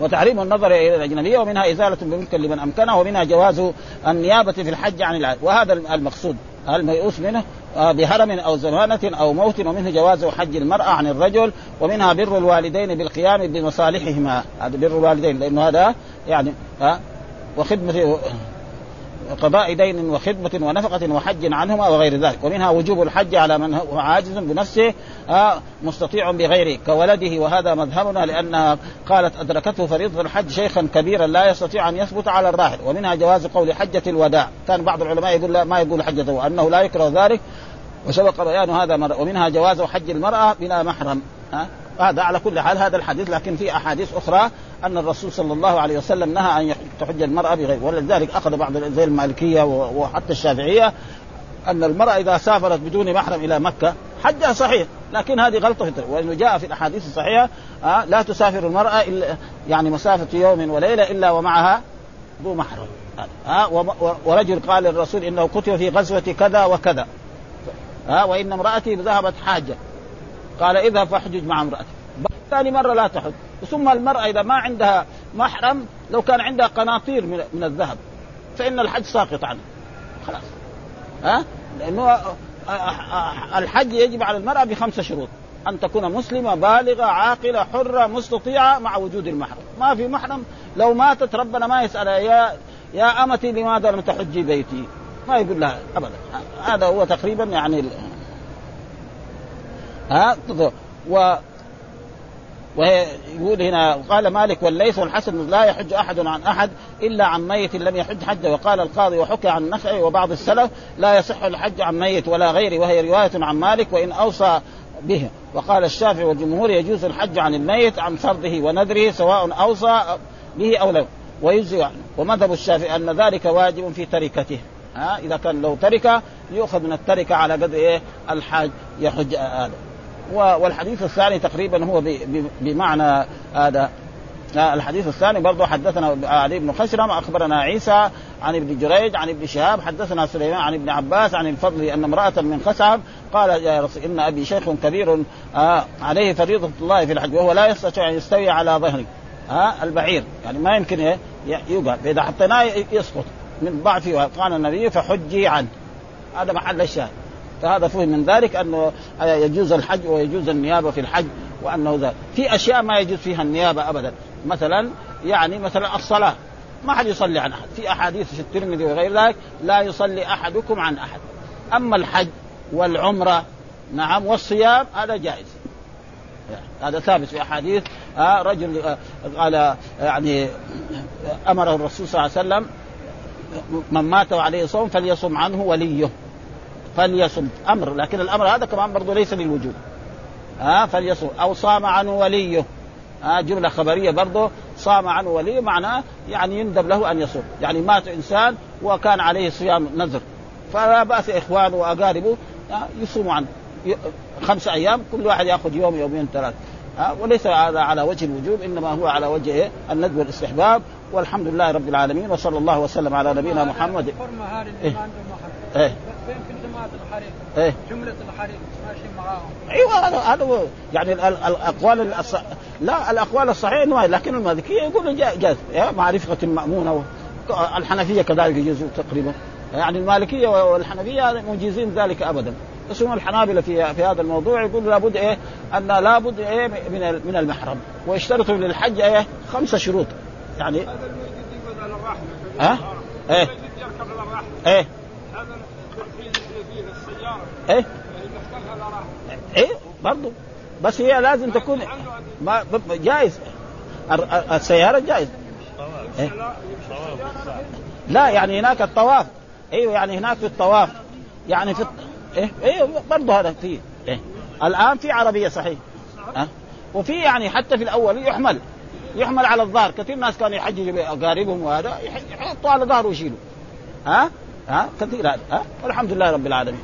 وتحريم النظر إلى الأجنبية ومنها إزالة المنكر لمن أمكنه ومنها جواز النيابة في الحج عن العاد وهذا المقصود. الميؤوس منه؟ بهرم أو زمانة أو موت ومنه جواز حج المرأة عن الرجل ومنها بر الوالدين بالقيام بمصالحهما. هذا بر الوالدين لأنه هذا يعني ها وخدمة قضاء دين وخدمة ونفقة وحج عنهما وغير ذلك. ومنها وجوب الحج على من هو عاجز بنفسه آه مستطيع بغيره كولده وهذا مذهبنا لأنها قالت أدركته فريضة الحج شيخا كبيرا لا يستطيع أن يثبت على الراحل. ومنها جواز قول حجة الوداع. كان بعض العلماء يقول لا ما يقول حجة وأنه لا يكره ذلك. وسبق بيان هذا مرة ومنها جواز حج المرأة بلا محرم. ها هذا على كل حال هذا الحديث لكن في أحاديث أخرى أن الرسول صلى الله عليه وسلم نهى أن تحج المرأة بغير ولذلك أخذ بعض زي المالكية وحتى الشافعية أن المرأة إذا سافرت بدون محرم إلى مكة حجها صحيح لكن هذه غلطة في وإنه جاء في الأحاديث الصحيحة آه لا تسافر المرأة إلا يعني مسافة يوم وليلة إلا ومعها ذو محرم. ها آه ورجل قال للرسول إنه قتل في غزوة كذا وكذا. ها وإن امرأتي ذهبت حاجة. قال اذهب فاحجج مع امرأتك. ثاني مرة لا تحج. ثم المرأة إذا ما عندها محرم لو كان عندها قناطير من, الذهب فإن الحج ساقط عنها خلاص. ها؟ لأنه الحج يجب على المرأة بخمسة شروط. أن تكون مسلمة بالغة عاقلة حرة مستطيعة مع وجود المحرم. ما في محرم. لو ماتت ربنا ما يسألها يا يا أمتي لماذا لم تحجي بيتي؟ ما يقول لها أبدا. هذا هو تقريبا يعني ها؟ و ويقول هنا قال مالك والليث والحسن لا يحج أحد عن أحد إلا عن ميت لم يحج حجه وقال القاضي وحكى عن النخعي وبعض السلف لا يصح الحج عن ميت ولا غيره وهي رواية عن مالك وإن أوصى به وقال الشافعي والجمهور يجوز الحج عن الميت عن فرضه ونذره سواء أوصى به أو لا ويجزي عنه ومذهب الشافعي أن ذلك واجب في تركته. ها إذا كان له تركة يؤخذ من التركة على قدر إيه؟ الحاج يحج هذا والحديث الثاني تقريبا هو بمعنى هذا. الحديث الثاني برضه حدثنا علي بن خشرم أخبرنا عيسى عن ابن جريج عن ابن شهاب حدثنا سليمان عن ابن عباس عن الفضل أن امرأة من خشعب قال يا رسول إن أبي شيخ كبير آه عليه فريضة الله في الحج وهو لا يستطيع أن يستوي على ظهره. ها آه البعير. يعني ما يمكن إيه؟ يوقع فاذا حطيناه يسقط. من ضعفه قال النبي فحجي عنه. هذا محل الشاهد. فهذا فهم من ذلك أنه يجوز الحج ويجوز النيابه في الحج وأنه ذلك في أشياء ما يجوز فيها النيابه ابدا. مثلا يعني مثلا الصلاة. ما حد يصلي عن أحد. في أحاديث في الترمذي وغير ذلك لا يصلي أحدكم عن أحد. أما الحج والعمرة نعم والصيام هذا جائز. هذا ثابت في أحاديث. آه رجل آه قال يعني أمره الرسول صلى الله عليه وسلم من مات عليه صوم فليصم عنه وليه. فليصم أمر. لكن الأمر هذا كمان برضه ليس للوجوب. ها فليصم أو صام عنه وليه. ها جملة خبرية برضه صام عنه وليه معناه يعني يندب له أن يصوم. يعني مات إنسان وكان عليه صيام نذر. فلا بأس إخوانه وأقاربه يصوموا عنه. خمس أيام كل واحد يأخذ يوم يومين ثلاث. وليس هذا على وجه الوجوب إنما هو على وجه الندب والاستحباب. والحمد لله رب العالمين وصلى الله وسلم على نبينا محمد. إيه؟ إيه؟ جماعة الحريق إيه؟ جملة الحريق ماشي معاهم. أيوه هذا هذا هو يعني ال- ال- الأقوال الص... لا الأقوال الصحيحة إنه لكن المالكية يقولوا جا- جاز. مع رفقه مأمونة و... الحنفية كذلك يجوزوا تقريبا. يعني المالكية والحنفية مجيزين ذلك ابدا. بس هم الحنابلة في في هذا الموضوع. يقولوا لابد إيه أن لابد إيه من من المحرم. ويشترطوا للحج إيه خمسه شروط. يعني هذا الميت يقعد على الرحمة. ها؟ إيه. إيه هذا الترحيل اللي فيه السياره إيه؟ إيه؟ برضه بس هي لازم تكون ما جائز السيارة جائز إيه؟ لا يعني هناك الطواف. إيوه يعني هناك في الطواف. يعني في الط... إيه؟ إيه برضه هذا فيه إيه؟ الآن في عربية صحيح. ها؟ وفي يعني حتى في الأول يحمل. يحمل على الظهر. كثير ناس كانوا يحججوا اقاربهم وهذا يح- يحطوا على ظهره ويشيلوا. ها؟ ها؟ كثير هذا. ها؟ والحمد لله رب العالمين.